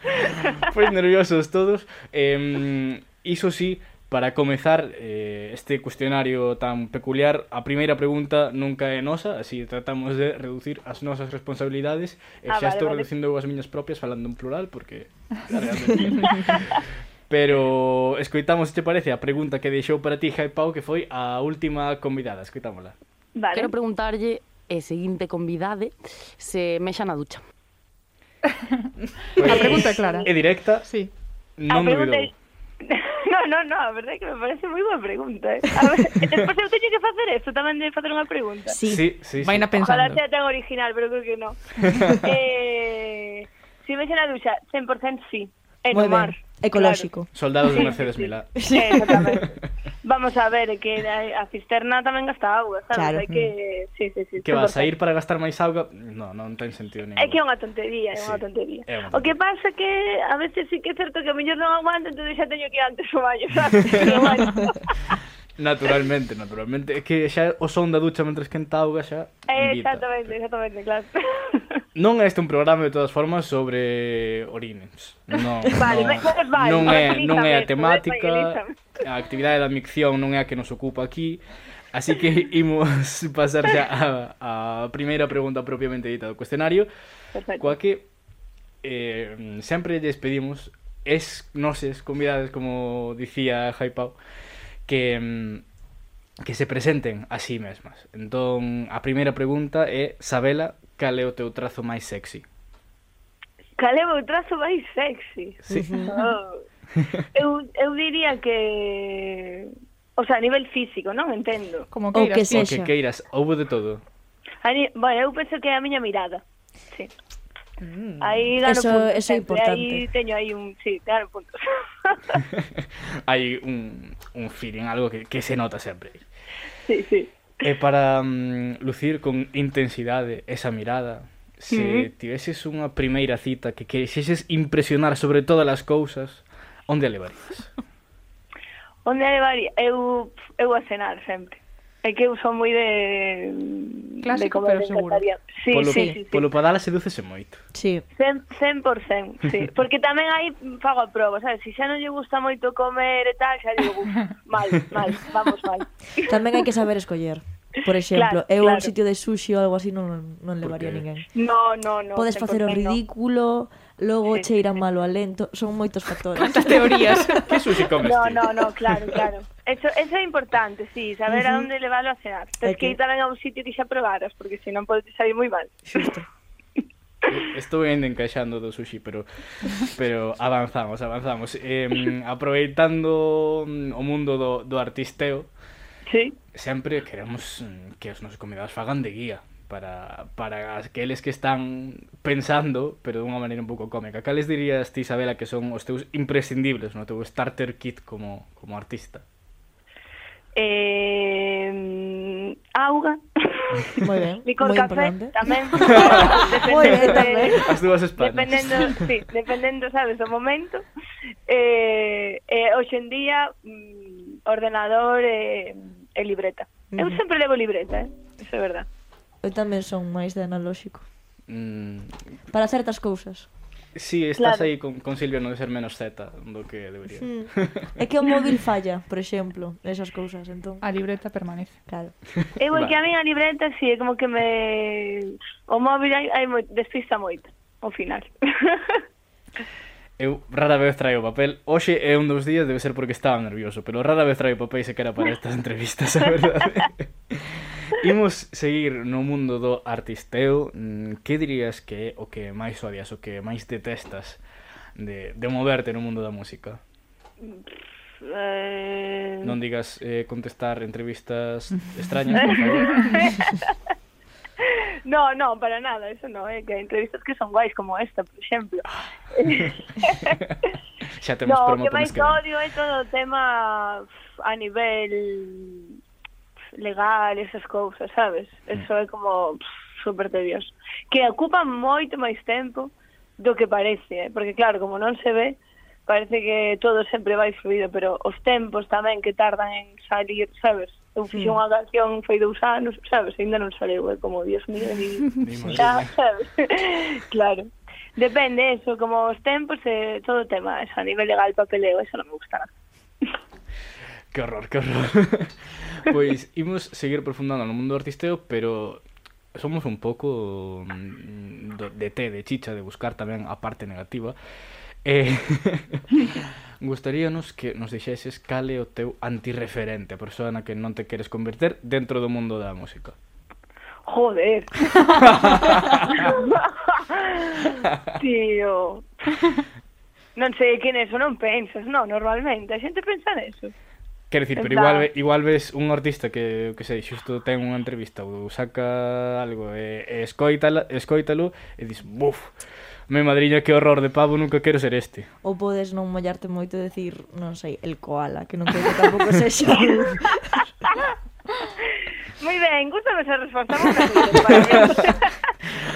Pois nerviosos todos. Eh, iso sí, Para comezar eh, este cuestionario tan peculiar, a primeira pregunta nunca é nosa, así tratamos de reducir as nosas responsabilidades e ah, xa vale, estou vale. reducindo as miñas propias falando en plural porque Pero escoitamos, se te parece, a pregunta que deixou para ti Jai Pau que foi a última convidada, escoitámola. Vale. Quero preguntarlle e seguinte convidade se mexa na ducha. Pues, a pregunta é clara. É directa? Sí. Non a pregunta é No, no, no, a verdade é que me parece moi boa pregunta. Eh? A ver, despois eu teño que facer eso, tamén de facer unha pregunta. Sí, sí, sí, sí. Vaina pensando. Ojalá sea tan original, pero creo que no. eh, si me na ducha, 100% sí. En moi o mar. Ecolóxico. Claro. Soldados de Mercedes Milá. Sí, exactamente. Vamos a ver, que a cisterna tamén gasta agua, sabes? Claro. Hai que... Sí, sí, sí, que vas a ir para gastar máis auga? No, non ten sentido ningún. É que é unha tontería, é sí, unha tontería. É unha tontería. O que pasa que a veces sí que é certo que a mellor non aguanto, entón xa teño que ir antes o baño, sabes? Naturalmente, naturalmente. É que xa o son da ducha mentre esquenta auga xa... Eh, invita. Exactamente, exactamente, claro. non é este un programa de todas formas sobre orines. Non, vale, non, vale, non, é, non é a temática, a actividade da micción non é a que nos ocupa aquí, así que imos pasar xa a, a primeira pregunta propiamente dita do cuestionario, Perfecto. coa que eh, sempre lles pedimos es noses convidades como dicía Jaipau, que que se presenten a sí mesmas. Entón, a primeira pregunta é, Sabela, cal é o teu trazo máis sexy? Cal é o meu trazo máis sexy? Sí. Oh. eu, eu diría que... O sea, a nivel físico, non? Entendo. Como queiras. Que sexa. O que queiras, houve de todo. Ni... Bueno, eu penso que é a miña mirada. Sí. Mm. Aí eso, puntos. Eso é importante. Aí teño aí un... Sí, claro, puntos. Hai un, un feeling, algo que, que se nota sempre. Sí, sí. E para um, lucir con intensidade esa mirada, se mm -hmm. tiveses unha primeira cita que quixeses impresionar sobre todas as cousas, onde a levarías? onde a levaría? Eu, eu a cenar sempre. É que eu son moi de clásico, de comer pero seguro. Sí, polo, sí, sí, polo sí. padala sedúcese moito. Sí. 100%, 100% sí. Porque tamén aí fago a proba, sabes? Se si xa non lle gusta moito comer e tal, xa digo, mal, mal, vamos mal. Tamén hai que saber escoller. Por exemplo, claro, eu claro. un sitio de sushi ou algo así non, non levaría ninguén. No, no, no. Podes facer o ridículo, no logo sí, cheira sí, malo lento, son moitos factores. Cantas teorías. que sushi comes No, no, no, claro, claro. Eso, eso é importante, sí, saber uh -huh. a onde leválo a cenar. Tens que ir tamén a un sitio que xa probaras, porque senón podes sair moi mal. Xusto. Estou en encaixando do sushi, pero pero avanzamos, avanzamos. Eh, aproveitando mm, o mundo do, do artisteo, sí. sempre queremos mm, que os nosos convidados fagan de guía para, para aqueles que están pensando, pero dunha maneira un pouco cómica. Cales dirías ti, Isabela, que son os teus imprescindibles no teu starter kit como, como artista? Eh, auga. Moi ben. Licor moi café importante. tamén. moi ben tamén. As dúas espadas. Dependendo, sí, dependendo, sabes, do momento. Eh, eh hoxe en día mm, ordenador e eh, eh, libreta. Uh -huh. Eu sempre levo libreta, eh? Eso é verdade eu tamén son máis de analóxico. Mm. Para certas cousas. Si, sí, estás claro. aí con, con Silvia no de ser menos Z do que debería. Mm. É que o móvil falla, por exemplo, esas cousas, entón. A libreta permanece. Claro. É que a mí a libreta si sí, é como que me o móvil hai, hai moi... despista moito ao final. Eu rara vez traio papel. Hoxe é un dos días, debe ser porque estaba nervioso, pero rara vez traio papel sequera para estas entrevistas, a verdade. Imos seguir no mundo do artisteo. Mm, que dirías que é o que máis odias, o que máis detestas de, de moverte no mundo da música? Eh... Non digas eh, contestar entrevistas extrañas, por favor. No, no, para nada, eso no, é eh, que hai entrevistas que son guais como esta, por exemplo. Xa temos no, promo que máis odio é todo o tema a nivel legal esas cousas, sabes? Eso mm. é como pff, super tedioso. Que ocupa moito máis tempo do que parece, eh? porque claro, como non se ve, parece que todo sempre vai fluido, pero os tempos tamén que tardan en salir, sabes? Eu fixe sí. unha canción foi dous anos, sabes? Ainda non saleu, é como, Dios mío, ni... xa, sabes? claro. Depende eso, como os tempos e eh, todo o tema, eso, a nivel legal, papeleo, eso non me gusta nada. Que horror, que horror. pois imos seguir profundando no mundo do artisteo, pero somos un pouco mm, de té, de chicha, de buscar tamén a parte negativa. Eh, gustaríanos que nos deixeses cale o teu antirreferente, a persoa na que non te queres converter dentro do mundo da música. Joder. Tío. Non sei quen é eso, non pensas, non, normalmente. A xente pensa neso. Quero dicir, pero igual, igual ves un artista que, que sei, xusto ten unha entrevista ou saca algo e, e escoítalo, escoítalo e dis, buf, me madriña que horror de pavo, nunca quero ser este. Ou podes non mollarte moito e decir, non sei, el koala, que non creo que tampouco sexa. Moi ben, gustame ser responsable.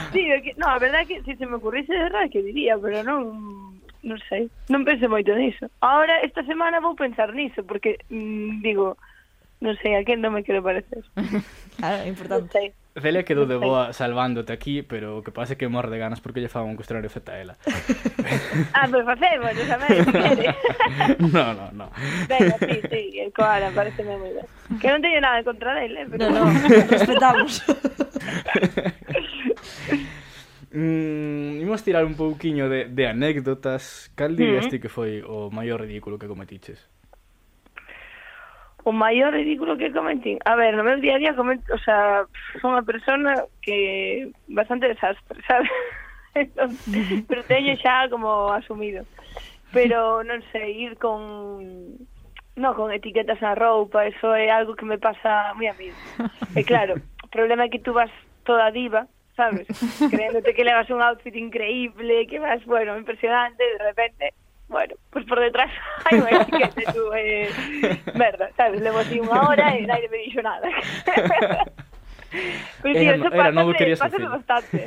sí, que, no, a verdade é que se si se me ocurrise, de que diría, pero non non sei, non pense moito niso. Ahora, esta semana vou pensar niso, porque mm, digo, non sei, a quen non me quero parecer. claro, é importante. Non sei. Celia quedou de boa salvándote aquí, pero o que pasa é que morde ganas porque lle faga un cuestionario feta a ela. ah, pois facemos, non sabes, No, no, no. Venga, sí, sí, el koala, pareceme moi ben. Que non teño nada contra dele, eh, pero... No, no, respetamos. Mm, imos tirar un pouquiño de, de anécdotas. Cal mm. dirías ti mm -hmm. que foi o maior ridículo que cometiches? O maior ridículo que cometín? A ver, no meu día a día cometo, o sea, son unha persona que bastante desastre, sabes? Entonces, pero teño xa como asumido. Pero, non sei, ir con No, con etiquetas na roupa, eso é algo que me pasa moi a mí. E claro, o problema é que tú vas toda diva, sabes? Creéndote que levas un outfit increíble, que vas, bueno, impresionante, de repente, bueno, pues por detrás hay unha etiqueta tú, eh, merda, sabes? Levo así unha hora e nadie me dixo nada. Pero tío, era, eso era, no pásame, pásame bastante.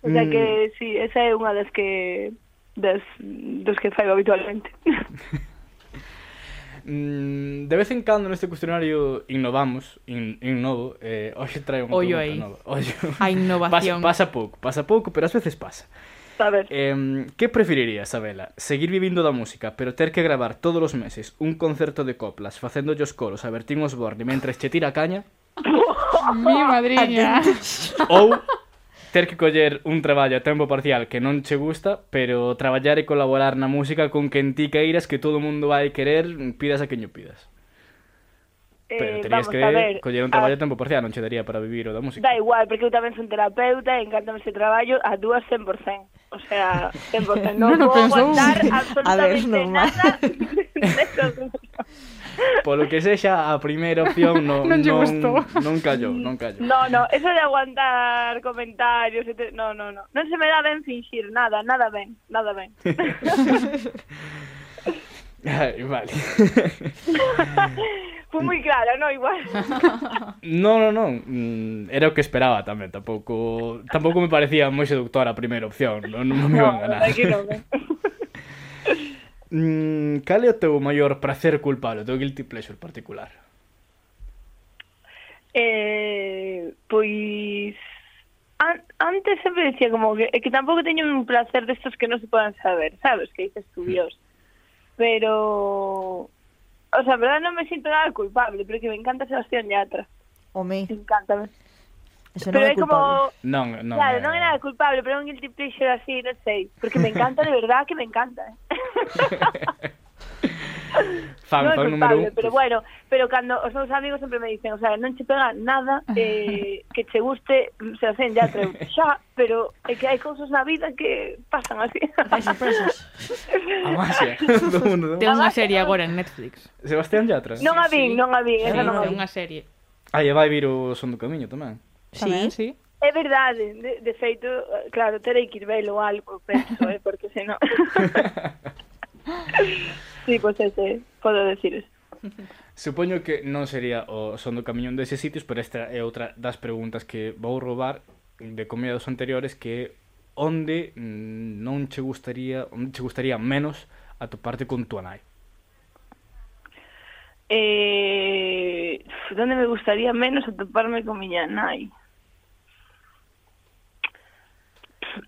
o sea que, mm. sí, esa é unha das que das, dos que faigo habitualmente. Mm, de vez en cando neste cuestionario innovamos, in, innovo, eh, hoxe trae unha Ollo aí. nova. Ollo. A innovación. Pasa, pasa pouco, pasa pouco, pero ás veces pasa. A ver. Eh, que preferirías, Abela? Seguir vivindo da música, pero ter que gravar todos os meses un concerto de coplas facendo os coros a Bertín Osborne mentre che tira a caña? Mi madriña. Ou ter que coller un traballo a tempo parcial que non che gusta, pero traballar e colaborar na música con quen ti queiras que todo o mundo vai querer, pidas a quen o pidas. Eh, pero terías eh, que ver, coller un traballo a tempo parcial, non che daría para vivir o da música. Da igual, porque eu tamén son terapeuta e encantame ese traballo a dúas 100%. O sea, 100%. Non no, no vou pensou... aguantar absolutamente a ver, nada. Polo que sexa, a primeira opción non, non, non, gustou. non callou, non callou. No, no, eso de aguantar comentarios, te... no, no, no. Non se me dá ben finxir, nada, nada ben, nada ben. Ay, vale. Fui moi clara, no, igual. no, no, non, mm, era o que esperaba tamén, tampouco tampouco me parecía moi seductora a primeira opción, non, non me iban a ganar. No, no, no, no, no, no, no, no. Mm, cal é o teu maior prazer culpable, o teu guilty pleasure particular? Eh, pois an antes sempre decía como que, que tampouco teño un placer destos que non se podan saber, sabes, que dices tu mm. Dios. Pero o sea, verdad verdade non me sinto nada culpable, pero que me encanta Sebastián Yatra. Home. Encántame. Eso pero non é, é culpable. como... Non, non. Claro, é... non é nada culpable, pero é un guilty pleasure así, non sei. Porque me encanta, de verdad, que me encanta. fan, non é culpable, número un. pero bueno, pero cando os meus amigos sempre me dicen, o sea, non che pega nada eh, que che guste, se hacen ya creo, xa, pero é que hai cousas na vida que pasan así. Hai sorpresas. A magia do mundo. Ten unha serie agora en Netflix. Sebastián Yatra? Non a vin, non a vin, esa non a vin. Unha serie. Ah, e vai vir o son do camiño tamén. Tamén, sí. sí. É verdade, de, de feito, claro, terei que ir velo algo, penso, eh, porque senón... sí, pois pues ese, podo decir eso. Supoño que non sería o son do camiñón deses sitios, pero esta é outra das preguntas que vou roubar de comida dos anteriores que onde mm, non che gustaría, onde che gustaría menos atoparte con tua nai. Eh, donde me gustaría menos atoparme con miña nai?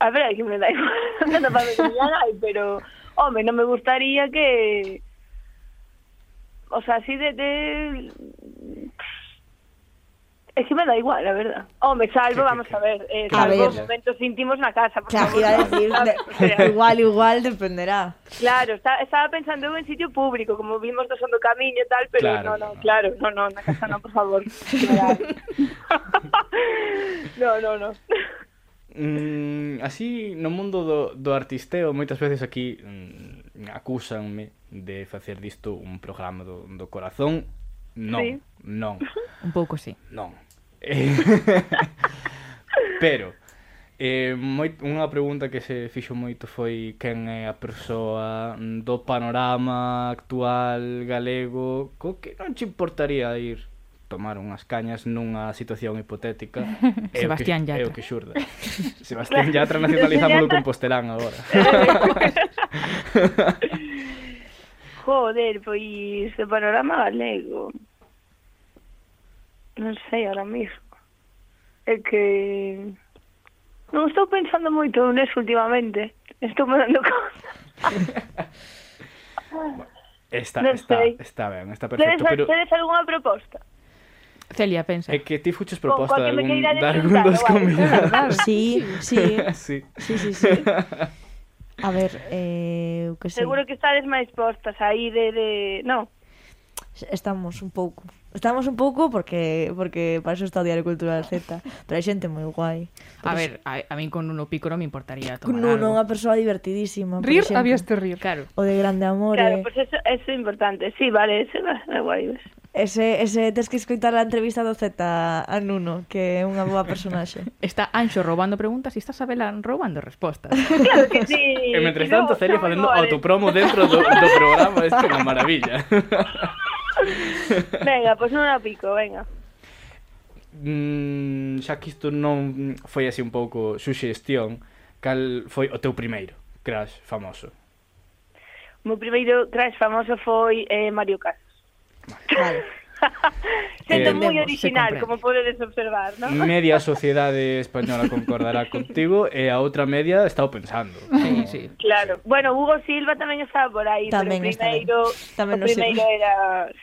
A ver, aquí me da igual atoparme con miña nai, pero, home, non me gustaría que... O sea, así de... de... Es que me da igual, la verdad. Home, salvo, vamos a ver, eh, A salvo ver. momentos íntimos na casa. por Claro, favor, iba a decir, igual, igual dependerá. Claro, está, estaba pensando en sitio público, como vimos do son do camiño e tal, pero Claro, no, no, claro, no, no, na casa no, por favor. no, no, no. mm, así no mundo do, do artisteo moitas veces aquí mm, acúsanme de facer disto un programa do, do corazón. Non, sí. non. Un pouco sí. Non. Eh, pero eh, moi, unha pregunta que se fixo moito foi quen é a persoa do panorama actual galego co que non te importaría ir tomar unhas cañas nunha situación hipotética é Sebastián que, Yatra. É o que xurda. Sebastián Yatra nacionalizámolo Compostelán agora. Joder, pois o panorama galego. Non sei ahora mismo. É que non estou pensando moito nes últimamente. Estou mandando cosas. está, está, sei. está ben, está perfecto. Tedes, pero... tedes algunha proposta? Celia, pensa. É que ti fuches proposta de algún, de algún dos convidados. Sí, sí. sí. sí, sí, sí. A ver, eh, eu que sei. Seguro que estades máis postas aí de... de... No. Estamos un pouco. Estamos un pouco porque porque para eso está o Diario Cultural Z, pero hai xente moi guai. A ver, a, a min con Nuno Piccolo me importaría tomar Nuno, algo. unha persoa divertidísima. Rir, habías de rir. Claro. O de grande amor. Claro, pois pues eso, eso é importante. Sí, vale, ese va, guai. Ese, ese tes que escoitar a entrevista do Z a Nuno, que é unha boa personaxe. Está Anxo roubando preguntas e está Sabela roubando respostas. Claro que sí. E mentre tanto, no, Celia facendo autopromo dentro do, do programa, isto é unha maravilla. venga, pois pues non a pico, venga. Mm, xa que isto non foi así un pouco suxestión, cal foi o teu primeiro crash famoso? O meu primeiro crash famoso foi eh, Mario Kart. Vale. Sendo eh, moi original, como podedes observar, non? Media sociedade española concordará contigo e a outra media está pensando. Sí, sí. Claro. Bueno, Hugo Silva tamén estaba por aí, tamén pero primeiro, tamén o primeiro sirve. era...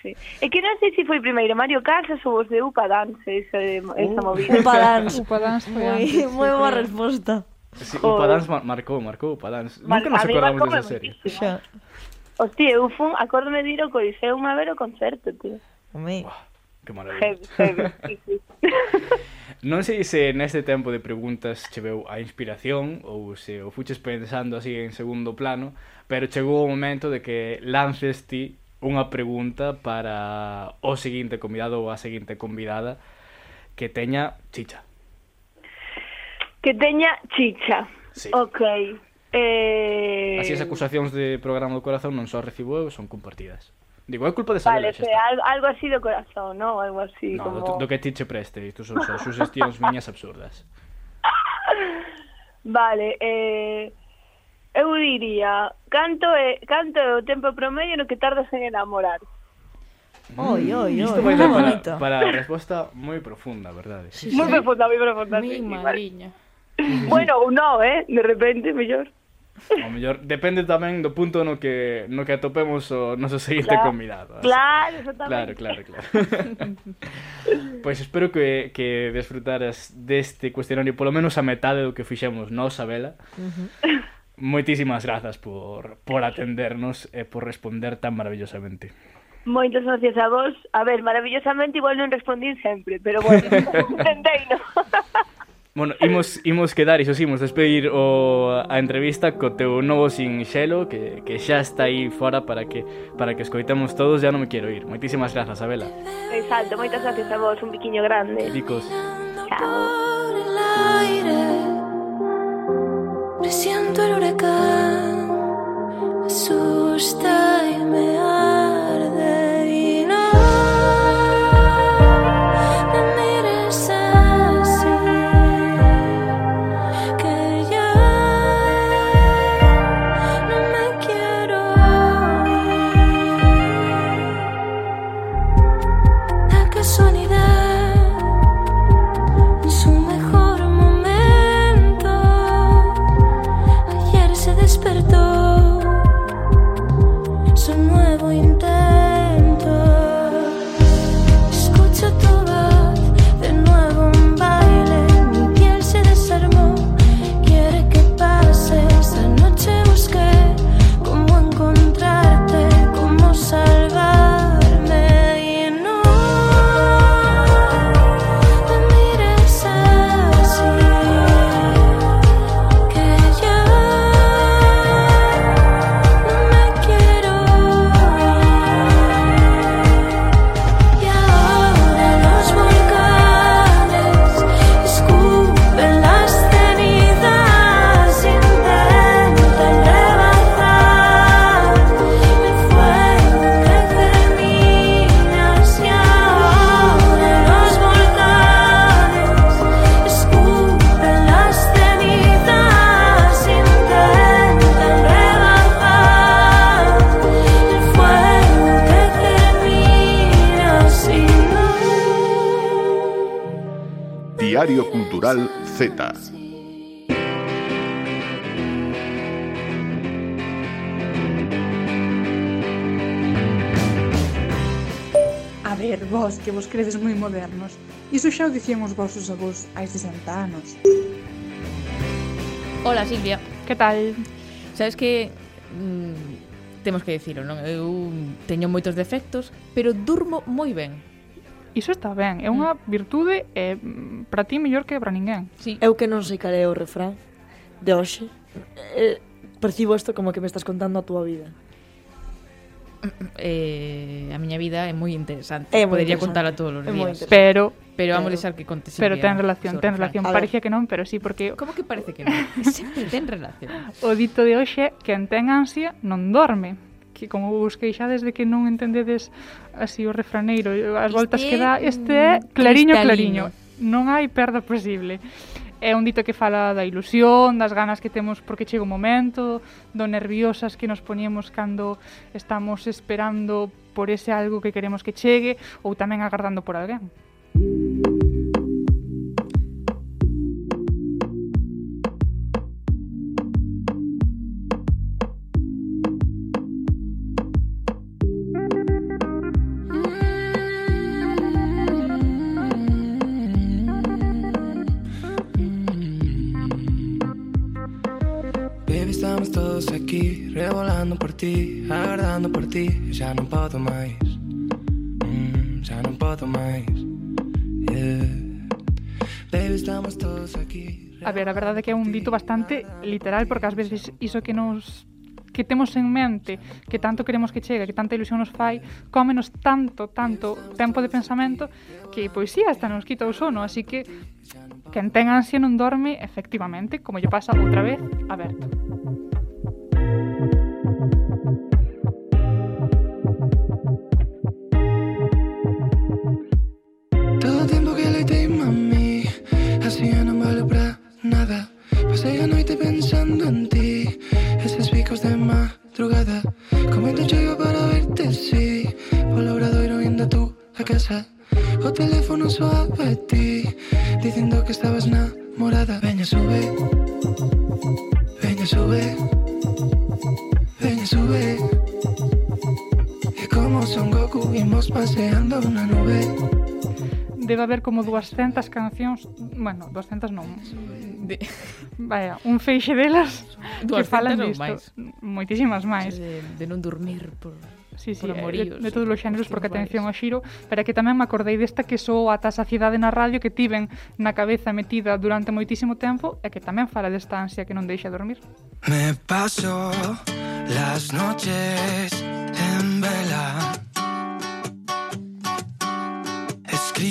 Sí. E que non sei se si foi primeiro Mario Casas ou os de Upa Dance, esa, esa uh, movida. Upa Dance. Upa Dance foi moi, antes. Moi boa resposta. Sí, Upa Dance mar marcou, marcou Upa Dance. Mar Nunca nos acordamos desa serie. Xa. Hostia, eu fun, acórdome de ir ao Coliseo unha ver o concerto, tío. Home. Que maravilla. Heavy, heavy, sí, sí. Non sei se neste tempo de preguntas cheveu a inspiración ou se o fuches pensando así en segundo plano, pero chegou o momento de que lances ti unha pregunta para o seguinte convidado ou a seguinte convidada que teña chicha. Que teña chicha. Sí. Ok. Eh... Así as acusacións de programa do corazón non só recibo eu, son compartidas. Digo, é culpa de Sabela, vale, xa está. Algo, algo así do corazón, non? Algo así no, como... do, do que ti che preste, isto son só sugestións miñas absurdas. Vale, eh... Eu diría, canto é, canto é o tempo promedio no que tardas en enamorar? Mm, oi, oi, oi. Isto vai dar para, para a resposta moi profunda, verdade? Sí, sí. Moi profunda, moi profunda. Mi sí, mariña. Bueno, ou no, eh? De repente, mellor. O mellor depende tamén do punto no que no que atopemos o noso seguinte claro, convidado. Así. Claro, exactamente. Claro, claro, claro. pois pues espero que que desfrutaras deste cuestionario polo menos a metade do que fixemos nós, Abela. Moitísimas grazas por por atendernos e por responder tan maravillosamente. Moitas gracias a vos. A ver, maravillosamente igual non respondín sempre, pero bueno, entendeino. Bueno, imos, imos quedar, iso sí, imos despedir o, a entrevista co teu novo sinxelo que, que xa está aí fora para que para que escoitemos todos, ya non me quero ir. Moitísimas grazas, Abela. Exacto, moitas gracias a vos, un piquiño grande. Dicos. Chao. Presiento el huracán, me asusta y me Diario Cultural Z. A ver, vos, que vos credes moi modernos. Iso xa o dicían os vosos avós hai 60 anos. Hola, Silvia. Que tal? Sabes que mm, temos que dicilo, non? Eu teño moitos defectos, pero durmo moi ben iso está ben, é unha mm. virtude e mm, para ti mellor que para ninguén. Sí. Eu que non sei cal é o refrán de hoxe, eh, percibo isto como que me estás contando a túa vida. Eh, a miña vida é moi interesante. É moi Podería contala todos os días. Pero pero vamos deixar que conte Pero ten relación, ten relación. Parece que non, pero sí, porque... Como que parece que non? Sempre ten relación. O dito de hoxe, quen ten ansia non dorme. Que como vos queixades desde que non entendedes así o refraneiro, eh, as voltas este... que dá, este é clariño, clariño. Non hai perda posible. É un dito que fala da ilusión, das ganas que temos porque chega o momento, do nerviosas que nos poñemos cando estamos esperando por ese algo que queremos que chegue ou tamén agardando por alguén. Música estamos todos aquí Revolando por ti, agardando por ti. Já non podo máis mm, Já non podo máis yeah. Baby, estamos todos aquí A ver, a verdade é que é un dito bastante literal Porque ás veces iso que nos que temos en mente, que tanto queremos que chegue, que tanta ilusión nos fai, cómenos tanto, tanto tempo de pensamento que pois si, sí, hasta nos quita o sono, así que quen ten ansia non dorme, efectivamente, como lle pasa outra vez a Berto. 200 cancións, bueno, 200 non. De... Vaya, un feixe delas que falan disto. Máis. Moitísimas máis. De, de non dormir por sí, sí, eh, amoríos, de, de todos os xéneros, porque atención ao xiro, pero que tamén me acordei desta que sou ata saciedade na radio que tiven na cabeza metida durante moitísimo tempo e que tamén fala desta ansia que non deixa dormir. Me paso las noches en vela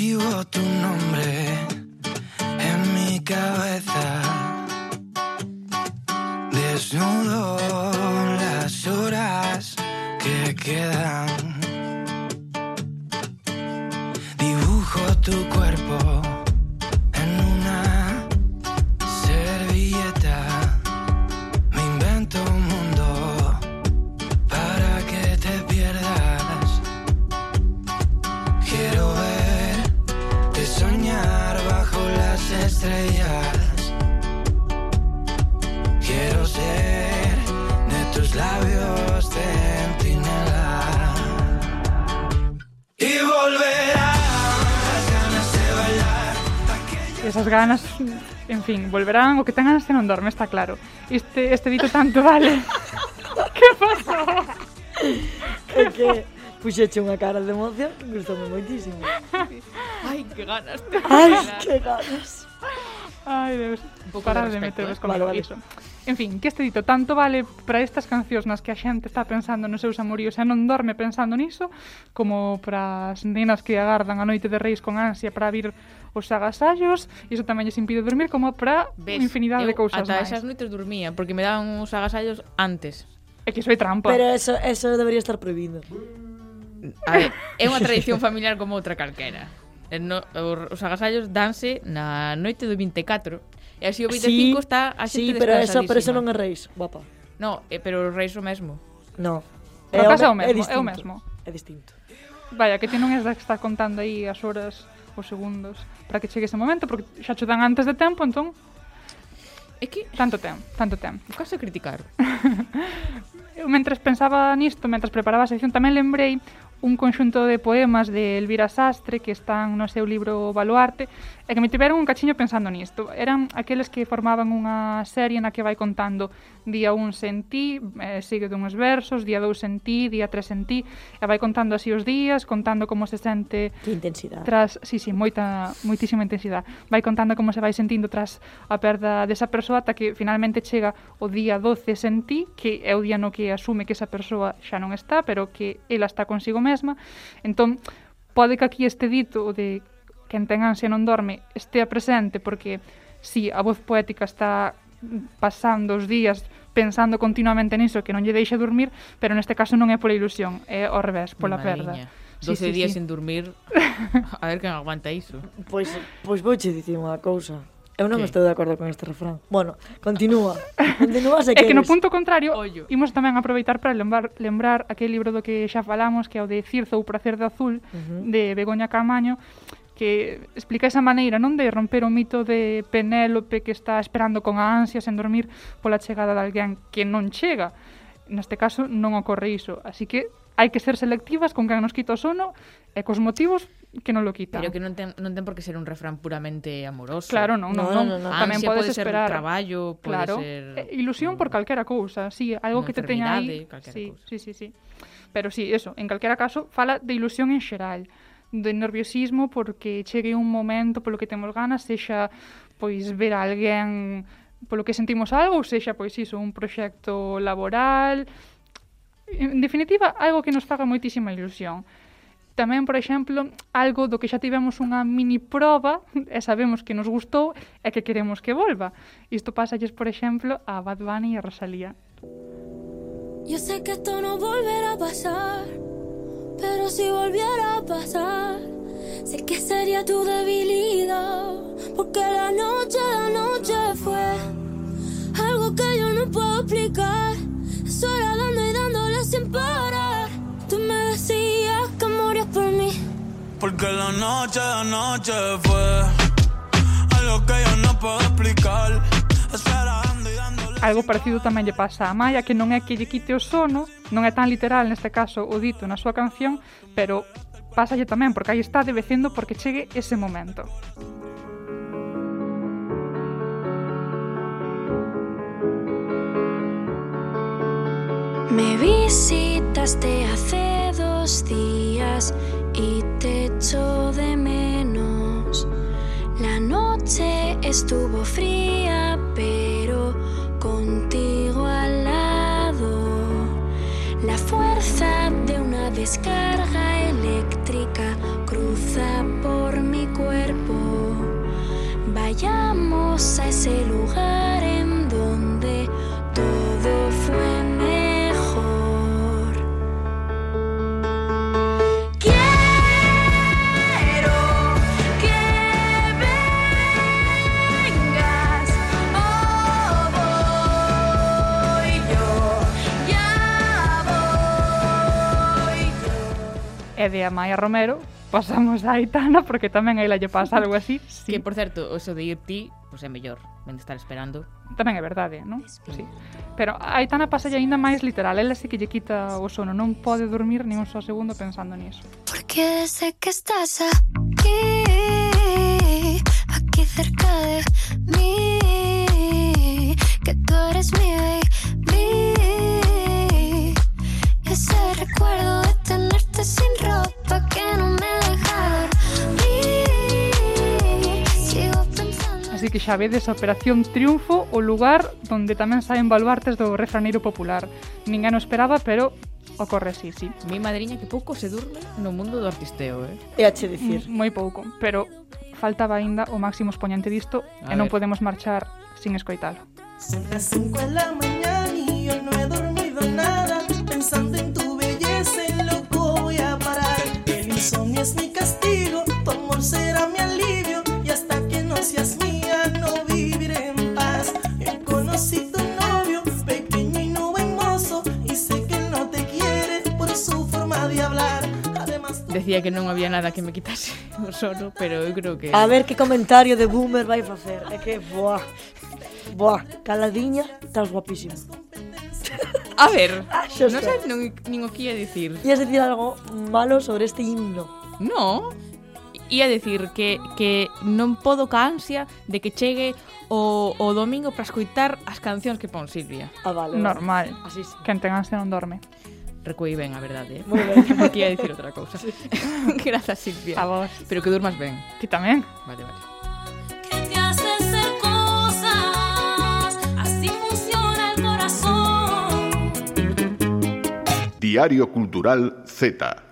Escribo tu nombre en mi cabeza. Desnudo las horas que quedan. Dibujo tu cuerpo as ganas, en fin, volverán o que tengan se non dorme, está claro. Este, este dito tanto vale. que pasou? Que, que puxeche unha cara de emoción que gustoume moitísimo. Ai, que ganas. Ai, que ganas. Ai, Deus. Un pouco Para de, de metervos ¿eh? con vale, vale. iso. En fin, que este dito tanto vale para estas cancións nas que a xente está pensando nos seus amoríos e non dorme pensando niso, como para as nenas que agardan a noite de reis con ansia para vir os agasallos, e iso tamén lles impide dormir como para Ves, infinidade de cousas máis. Ata esas noites dormía, porque me daban uns agasallos antes. É que iso é trampa. Pero eso, eso debería estar prohibido. A ver, é unha tradición familiar como outra calquera. Eh, no, os agasallos danse na noite do 24 E así o 25 sí, está a xente Sí, pero eso, pero eso non é reis, guapa. No, eh, pero o reis o mesmo. No. É o, é o mesmo, é, distinto, é o mesmo. É distinto. Vaya, que ti non es está contando aí as horas os segundos para que chegue ese momento, porque xa che dan antes de tempo, entón É que tanto ten, tanto ten. O caso é criticar. eu mentres pensaba nisto, mentres preparaba a sección, tamén lembrei un conxunto de poemas de Elvira Sastre que están no seu libro Baluarte e que me tiveron un cachiño pensando nisto. Eran aqueles que formaban unha serie na que vai contando día 1 sen ti, eh, sigue dunhos versos, día 2 sen ti, día 3 en ti, e vai contando así os días, contando como se sente... Que intensidade. Tras, sí, sí, moita, moitísima intensidade. Vai contando como se vai sentindo tras a perda desa persoa ata que finalmente chega o día 12 sen ti, que é o día no que asume que esa persoa xa non está, pero que ela está consigo mesma. Entón, pode que aquí este dito de quen ten ansia non dorme estea presente porque si sí, a voz poética está pasando os días pensando continuamente niso que non lle deixa dormir, pero neste caso non é pola ilusión, é ao revés, pola Mariña. perda. 12 sí, sí, días sí. sin dormir, a ver quen aguanta iso. Pois, pois vouche dicir unha cousa. Eu non que? estou de acordo con este refrán. Bueno, continúa. continúa se. É que no punto contrario, Ollo. imos tamén aproveitar para lembrar, lembrar aquel libro do que xa falamos, que é o de Cirzo, o prazer de azul, uh -huh. de Begoña Camaño, que explica esa maneira non de romper o mito de Penélope que está esperando con ansia sen dormir pola chegada de alguén que non chega. Neste caso non ocorre iso, así que hai que ser selectivas con quen nos quita o sono e cos motivos que non lo quitan. Pero que non ten, non ten por que ser un refrán puramente amoroso. Claro, non, non, non. non, non. Tamén podes pode esperar. traballo, pode claro. ser... Ilusión por calquera cousa, sí, algo que te teña aí. Sí, cousa. sí, sí, sí. Pero sí, eso, en calquera caso, fala de ilusión en xeral de nerviosismo porque chegue un momento polo que temos ganas, sexa pois ver a alguén polo que sentimos algo, ou sexa pois iso, un proxecto laboral, en definitiva, algo que nos faga moitísima ilusión. Tamén, por exemplo, algo do que xa tivemos unha mini proba e sabemos que nos gustou e que queremos que volva. Isto pasalles, por exemplo, a Bad Bunny e a Rosalía. Yo sé que esto no volverá a pasar pero si volviera a pasar, sé que sería tu debilidad, porque la noche, la noche fue algo que yo no puedo explicar. Sola dando y dándole sin parar. Tú me decías que morías por mí. Porque la noche, la noche fue algo que yo no puedo explicar. Esperando. Algo parecido tamén lle pasa a Maya, que non é que lle quite o sono, non é tan literal neste caso o dito na súa canción, pero pásalle tamén, porque aí está debecendo porque chegue ese momento. Me visitaste hace dos días y te echo de menos. La noche estuvo fría, pero fuerza de una descarga eléctrica cruza por mi cuerpo. Vayamos a ese lugar en donde e de Amaya Romero pasamos a Aitana porque tamén a ela lle pasa algo así. Sí. Que, por certo, o so de ir ti, pois pues, é mellor, ven de estar esperando. Tamén é verdade, non? Sí. Pero a Aitana pasa aínda máis literal, ela sí que lle quita o sono, non pode dormir ni un só segundo pensando niso. Porque sé que estás aquí, aquí cerca de mí, que tú eres mi baby ese recuerdo de tenerte sin ropa que no me dejaba. Sigo pensando. Así que xa vedes a Operación Triunfo, o lugar onde tamén saen baluartes do refraneiro popular. Ninguén o esperaba, pero ocorre así, sí. Mi madriña que pouco se durme no mundo do artisteo, eh? E che dicir. Moi mm, pouco, pero faltaba aínda o máximo expoñente disto A e non ver. podemos marchar sin escoitalo. Son las 5 de la mañana y yo no he dormido nada pensando seas mía, no viviré en paz. Yo conocí tu novio, pequeño y no buen mozo. Y sé que él no te quiere por su forma de hablar. Además, Decía que non había nada que me quitase o sono, pero eu creo que... A ver que comentario de boomer vai facer. É que, boa, boa, caladiña, estás guapísimo. A ver, xa non sei non, nin o que ia dicir. Ias decir algo malo sobre este himno. No, Ia decir que, que non podo ca ansia de que chegue o, o domingo para escoitar as cancións que pon Silvia. Ah, vale. Normal. Así sí. Quen ten ansia non dorme. Recuei ben, a verdade. Eh? Moi ben. Porque ia dicir outra cousa. Sí. Grazas, Silvia. A vos. Pero que durmas ben. Que tamén. Vale, vale. Diario Cultural Z.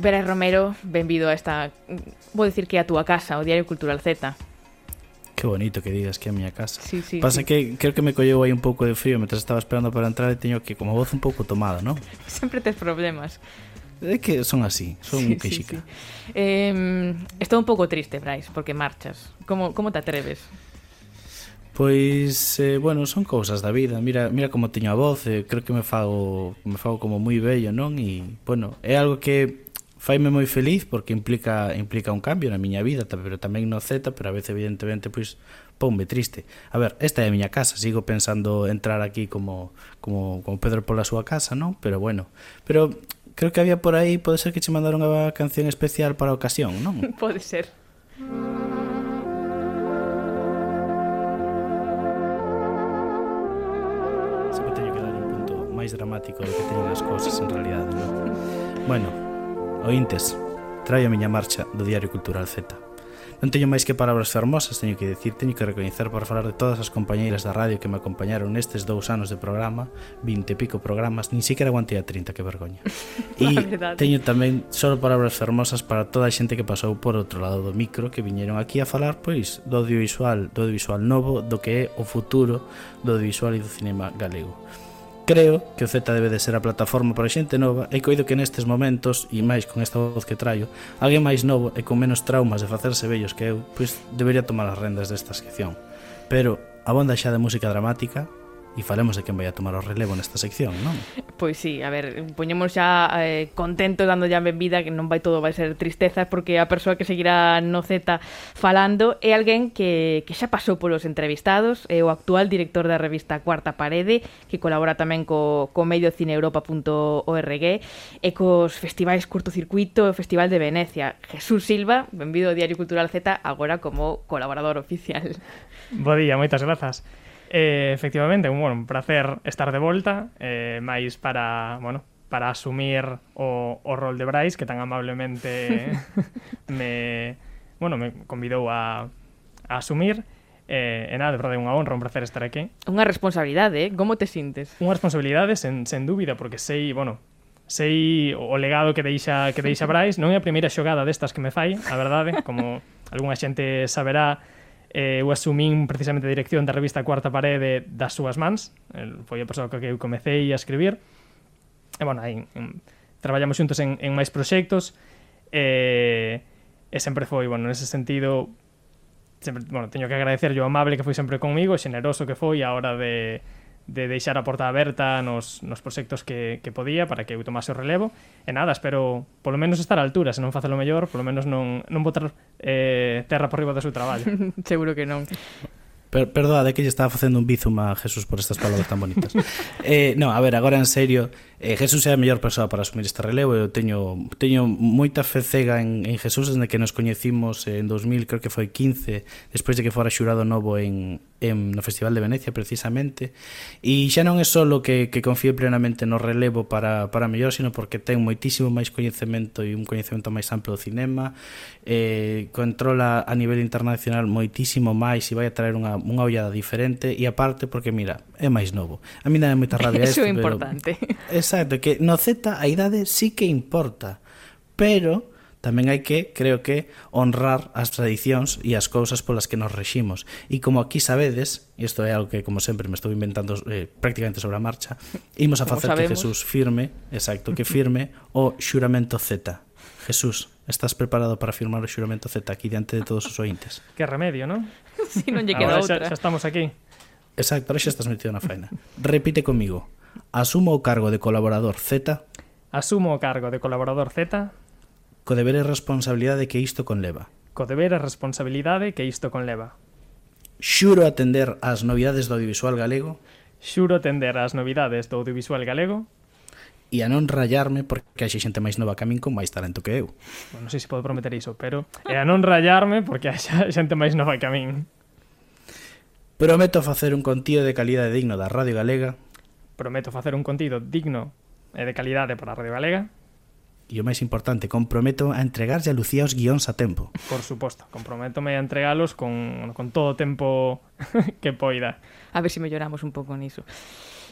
Vera Romero, benvido a esta, vou dicir que a túa casa, o Diario Cultural Z. Qué bonito que digas que é a miña casa. Sí, sí, Pasa sí. que creo que me colleu aí un pouco de frío mientras estaba esperando para entrar e teño que como voz un pouco tomada, non? Sempre tes problemas. É que son así, son sí, queixica. Sí, sí. Eh, estou un pouco triste, Brais, porque marchas. Como, como te atreves? Pois, eh, bueno, son cousas da vida. Mira, mira como teño a voz, eh, creo que me fago me fago como moi bello, non? E, bueno, é algo que faime moi feliz porque implica implica un cambio na miña vida, pero tamén no Z, pero a veces evidentemente pois ponme triste. A ver, esta é a miña casa, sigo pensando entrar aquí como como como Pedro pola súa casa, non? Pero bueno, pero creo que había por aí, pode ser que che mandaron a canción especial para a ocasión, non? pode ser. Sempre teño que dar un punto máis dramático do que teñen as cousas en realidade, non? Bueno, Ointes, traio a miña marcha do Diario Cultural Z. Non teño máis que palabras fermosas, teño que dicir, teño que recoñecer para falar de todas as compañeiras da radio que me acompañaron nestes dous anos de programa, 20 e pico programas, nin siquiera aguantei a 30, que vergoña. E teño tamén só palabras fermosas para toda a xente que pasou por outro lado do micro, que viñeron aquí a falar, pois, do audiovisual, do audiovisual novo, do que é o futuro do audiovisual e do cinema galego. Creo que o Z debe de ser a plataforma para xente nova e coido que nestes momentos, e máis con esta voz que traio, alguén máis novo e con menos traumas de facerse vellos que eu, pois debería tomar as rendas desta sección. Pero abonda xa de música dramática, E falemos de quen vai a tomar o relevo nesta sección, non? Pois sí, a ver, poñemos xa eh, contento dando ya benvida que non vai todo vai ser tristezas porque a persoa que seguirá no Z falando é alguén que, que xa pasou polos entrevistados, é o actual director da revista Cuarta Parede, que colabora tamén co, co medio cineeuropa.org e cos festivais curtocircuito e o Festival de Venecia. Jesús Silva, benvido ao Diario Cultural Z agora como colaborador oficial. Bo día, moitas grazas. Eh, efectivamente, bueno, un placer estar de volta, eh, máis para, bueno, para asumir o, o rol de Bryce que tan amablemente me, bueno, me convidou a, a asumir. Eh, e nada, de verdade, unha honra, un placer estar aquí. Unha responsabilidade, eh? Como te sintes? Unha responsabilidade, sen, sen dúbida, porque sei, bueno, sei o legado que deixa que deixa Bryce, non é a primeira xogada destas que me fai, a verdade, como algunha xente saberá, eh, eu asumín precisamente a dirección da revista Cuarta Parede das súas mans, el, foi a persoa que eu comecei a escribir, e, bueno, aí traballamos xuntos en, en máis proxectos, e, e sempre foi, bueno, nese sentido, sempre, bueno, teño que agradecer yo amable que foi sempre comigo, xeneroso que foi a hora de de deixar a porta aberta nos, nos proxectos que, que podía para que eu tomase o relevo. E nada, espero polo menos estar a altura se non facelo mellor, polo menos non, non botar eh, terra por riba do seu traballo. Seguro que non. Per, perdoade que lle estaba facendo un bizum a Jesús por estas palabras tan bonitas. eh, no, a ver, agora en serio, eh, Jesús é a mellor persoa para asumir este relevo, eu teño teño moita fe cega en, en Jesús desde que nos coñecimos en 2000, creo que foi 15, despois de que fora xurado novo en en, no Festival de Venecia precisamente. E xa non é só que, que confíe plenamente no relevo para, para mellor sino porque ten moitísimo máis coñecemento e un coñecemento máis amplo do cinema. Eh, controla a nivel internacional moitísimo máis e vai a traer unha, unha ollada diferente. E aparte porque mira, é máis novo a mí dá moita rabia isto, importante. Pero, exacto, que no Z a idade sí que importa. Pero Tamén hai que, creo que, honrar as tradicións e as cousas polas que nos reximos. E como aquí sabedes, isto é algo que, como sempre, me estou inventando eh, prácticamente sobre a marcha, imos a facer que Jesús firme, exacto, que firme o xuramento Z. Jesús, estás preparado para firmar o xuramento Z aquí diante de todos os ointes? que remedio, non? si non lle queda Ahora outra. Xa, xa estamos aquí. Exacto, ahora xa estás metido na faena. Repite comigo. Asumo o cargo de colaborador Z. Asumo o cargo de colaborador Z Co deber e responsabilidade que isto conleva. Co deber e responsabilidade que isto conleva. Xuro atender ás novidades do audiovisual galego. Xuro atender ás novidades do audiovisual galego e a non rayarme porque hai xente máis nova que a min con máis talento que eu. Bueno, non sei se podo prometer iso, pero e a non rayarme porque hai xente máis nova que a min. Prometo facer un contido de calidade digno da Radio Galega. Prometo facer un contido digno e de calidade para a Radio Galega e o máis importante, comprometo a entregarlle a Lucía os guións a tempo. Por suposto, comprometome a entregalos con, con todo o tempo que poida. A ver se si melloramos un pouco niso.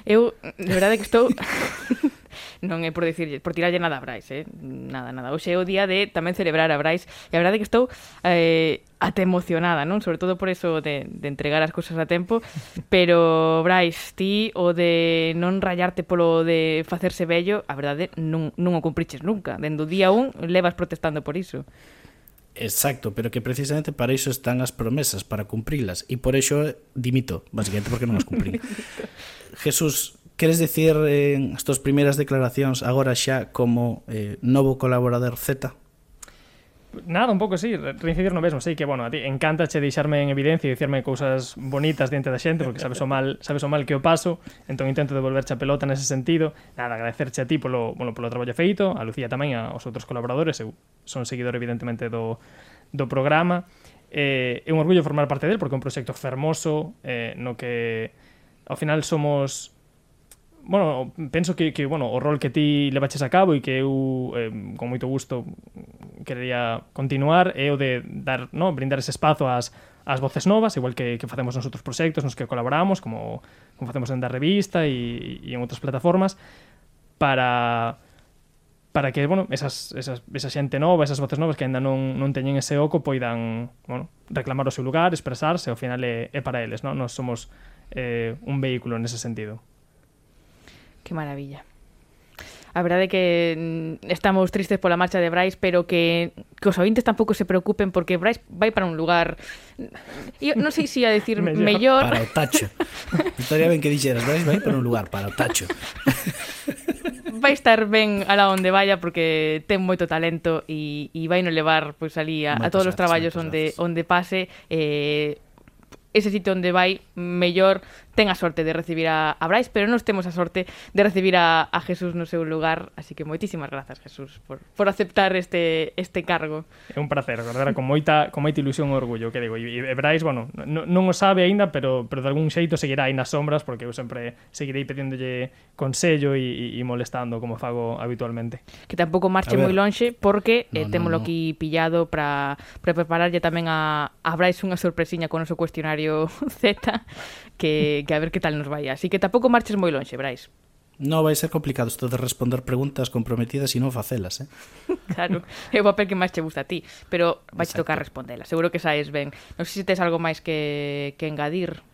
Eu, de verdade que estou non é por dicirlle, por tirarlle nada a Brais, eh? Nada, nada. Hoxe é o día de tamén celebrar a Brais e a verdade é que estou eh, até emocionada, non? Sobre todo por eso de, de entregar as cousas a tempo, pero Brais, ti o de non rayarte polo de facerse bello, a verdade non, non o cumpriches nunca. Dendo día un levas protestando por iso. Exacto, pero que precisamente para iso están as promesas, para cumprilas. E por iso dimito, basicamente porque non as cumprí. Jesús, Queres decir eh, as túas primeiras declaracións agora xa como eh, novo colaborador Z? Nada, un pouco sí, reincidir no mesmo, sei sí, que, bueno, a ti encanta che deixarme en evidencia e dicirme cousas bonitas diante da xente, porque sabes o mal, sabes o mal que o paso, entón intento devolverche a pelota nese sentido. Nada, agradecerche a ti polo, bueno, polo traballo feito, a Lucía tamén, aos outros colaboradores, eu son seguidor evidentemente do, do programa. Eh, é un orgullo formar parte del, porque é un proxecto fermoso, eh, no que ao final somos bueno, penso que, que bueno, o rol que ti levaches a cabo e que eu eh, con moito gusto querería continuar é o de dar, no, brindar ese espazo ás as voces novas, igual que, que facemos nos outros proxectos nos que colaboramos, como, como facemos en da revista e, e en outras plataformas, para para que, bueno, esas, esas, esa xente nova, esas voces novas que ainda non, non teñen ese oco poidan, bueno, reclamar o seu lugar, expresarse, ao final é, é para eles, non? Nos somos eh, un vehículo nese sentido. Que maravilla. A verdade é que mm, estamos tristes pola marcha de Brais, pero que, que os ointes tampouco se preocupen porque Brais vai para un lugar eu non sei se a decir mellor. Para o tacho. Estaría ben que dixeras, vais, vai para un lugar, para o tacho. vai estar ben alá onde vaya porque ten moito talento e, e vai no levar pois ali a, a todos os traballos onde onde pase eh ese sitio onde vai mellor ten a sorte de recibir a, a Brais, pero nos temos a sorte de recibir a, a Jesús no seu lugar, así que moitísimas grazas Jesús por, por aceptar este este cargo. É un placer, verdad, con moita con moita ilusión e orgullo, que digo, e, e Brais, bueno, non, non o sabe aínda, pero pero de algún xeito seguirá aí nas sombras porque eu sempre seguirei pedíndolle consello e, e, e molestando como fago habitualmente. Que tampouco marche moi lonxe porque no, eh, témolo no, no. aquí pillado para para prepararlle tamén a a Brais unha sorpresiña con o noso cuestionario Z que, que a ver que tal nos vai. Así que tampouco marches moi lonxe, Brais. No, vai ser complicado isto de responder preguntas comprometidas e non facelas, eh? Claro, é o papel que máis che gusta a ti, pero vai Exacto. tocar respondela. seguro que saes ben. Non sei se tes algo máis que, que engadir.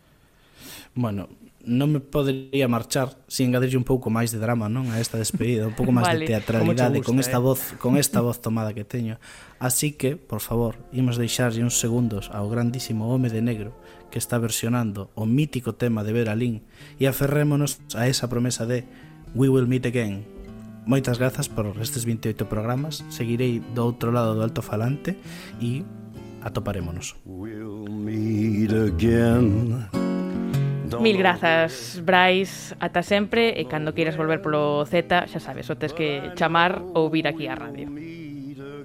Bueno, non me podería marchar sin engadirlle un pouco máis de drama, non? A esta despedida, un pouco máis vale. de teatralidade gusta, con esta eh? voz, con esta voz tomada que teño. Así que, por favor, imos deixarlle uns segundos ao grandísimo home de negro que está versionando o mítico tema de Vera Lynn e aferrémonos a esa promesa de We Will Meet Again. Moitas grazas por estes 28 programas, seguirei do outro lado do alto falante e atoparémonos. We'll meet again. Mil grazas, Brais, ata sempre e cando queiras volver polo Z, xa sabes, o tes que chamar ou vir aquí á radio.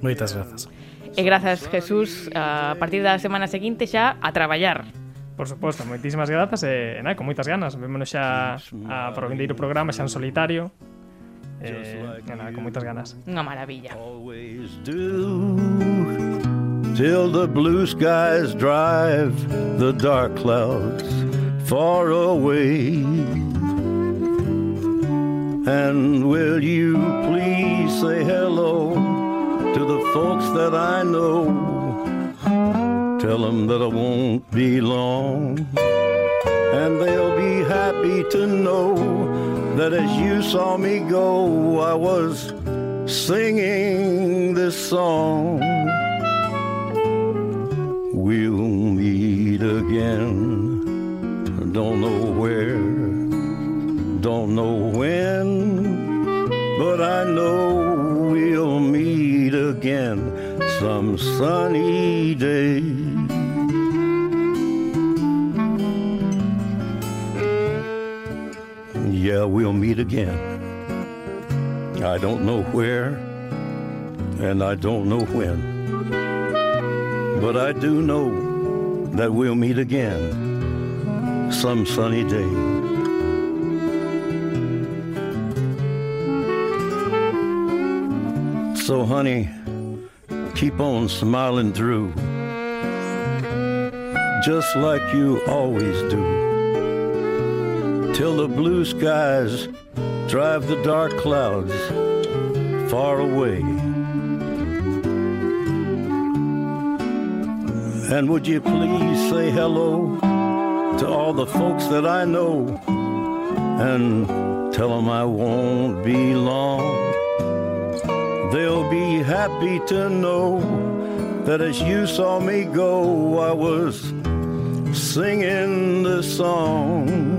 Moitas grazas. E grazas, Jesús. A partir da semana seguinte xa a traballar. Por suposto, moitísimas grazas e, e nada, con moitas ganas. Vémonos xa a, para o vindeiro programa xa en solitario. E, e nada, con moitas ganas. Unha maravilla. till the blue skies drive the dark clouds far away. And will you please say hello to the folks that I know? Tell them that I won't be long. And they'll be happy to know that as you saw me go, I was singing this song. We'll meet again. Don't know where, don't know when, but I know we'll meet again some sunny day. Yeah, we'll meet again. I don't know where, and I don't know when. But I do know that we'll meet again some sunny day. So, honey, keep on smiling through, just like you always do, till the blue skies drive the dark clouds far away. And would you please say hello to all the folks that I know and tell them I won't be long. They'll be happy to know that as you saw me go, I was singing this song.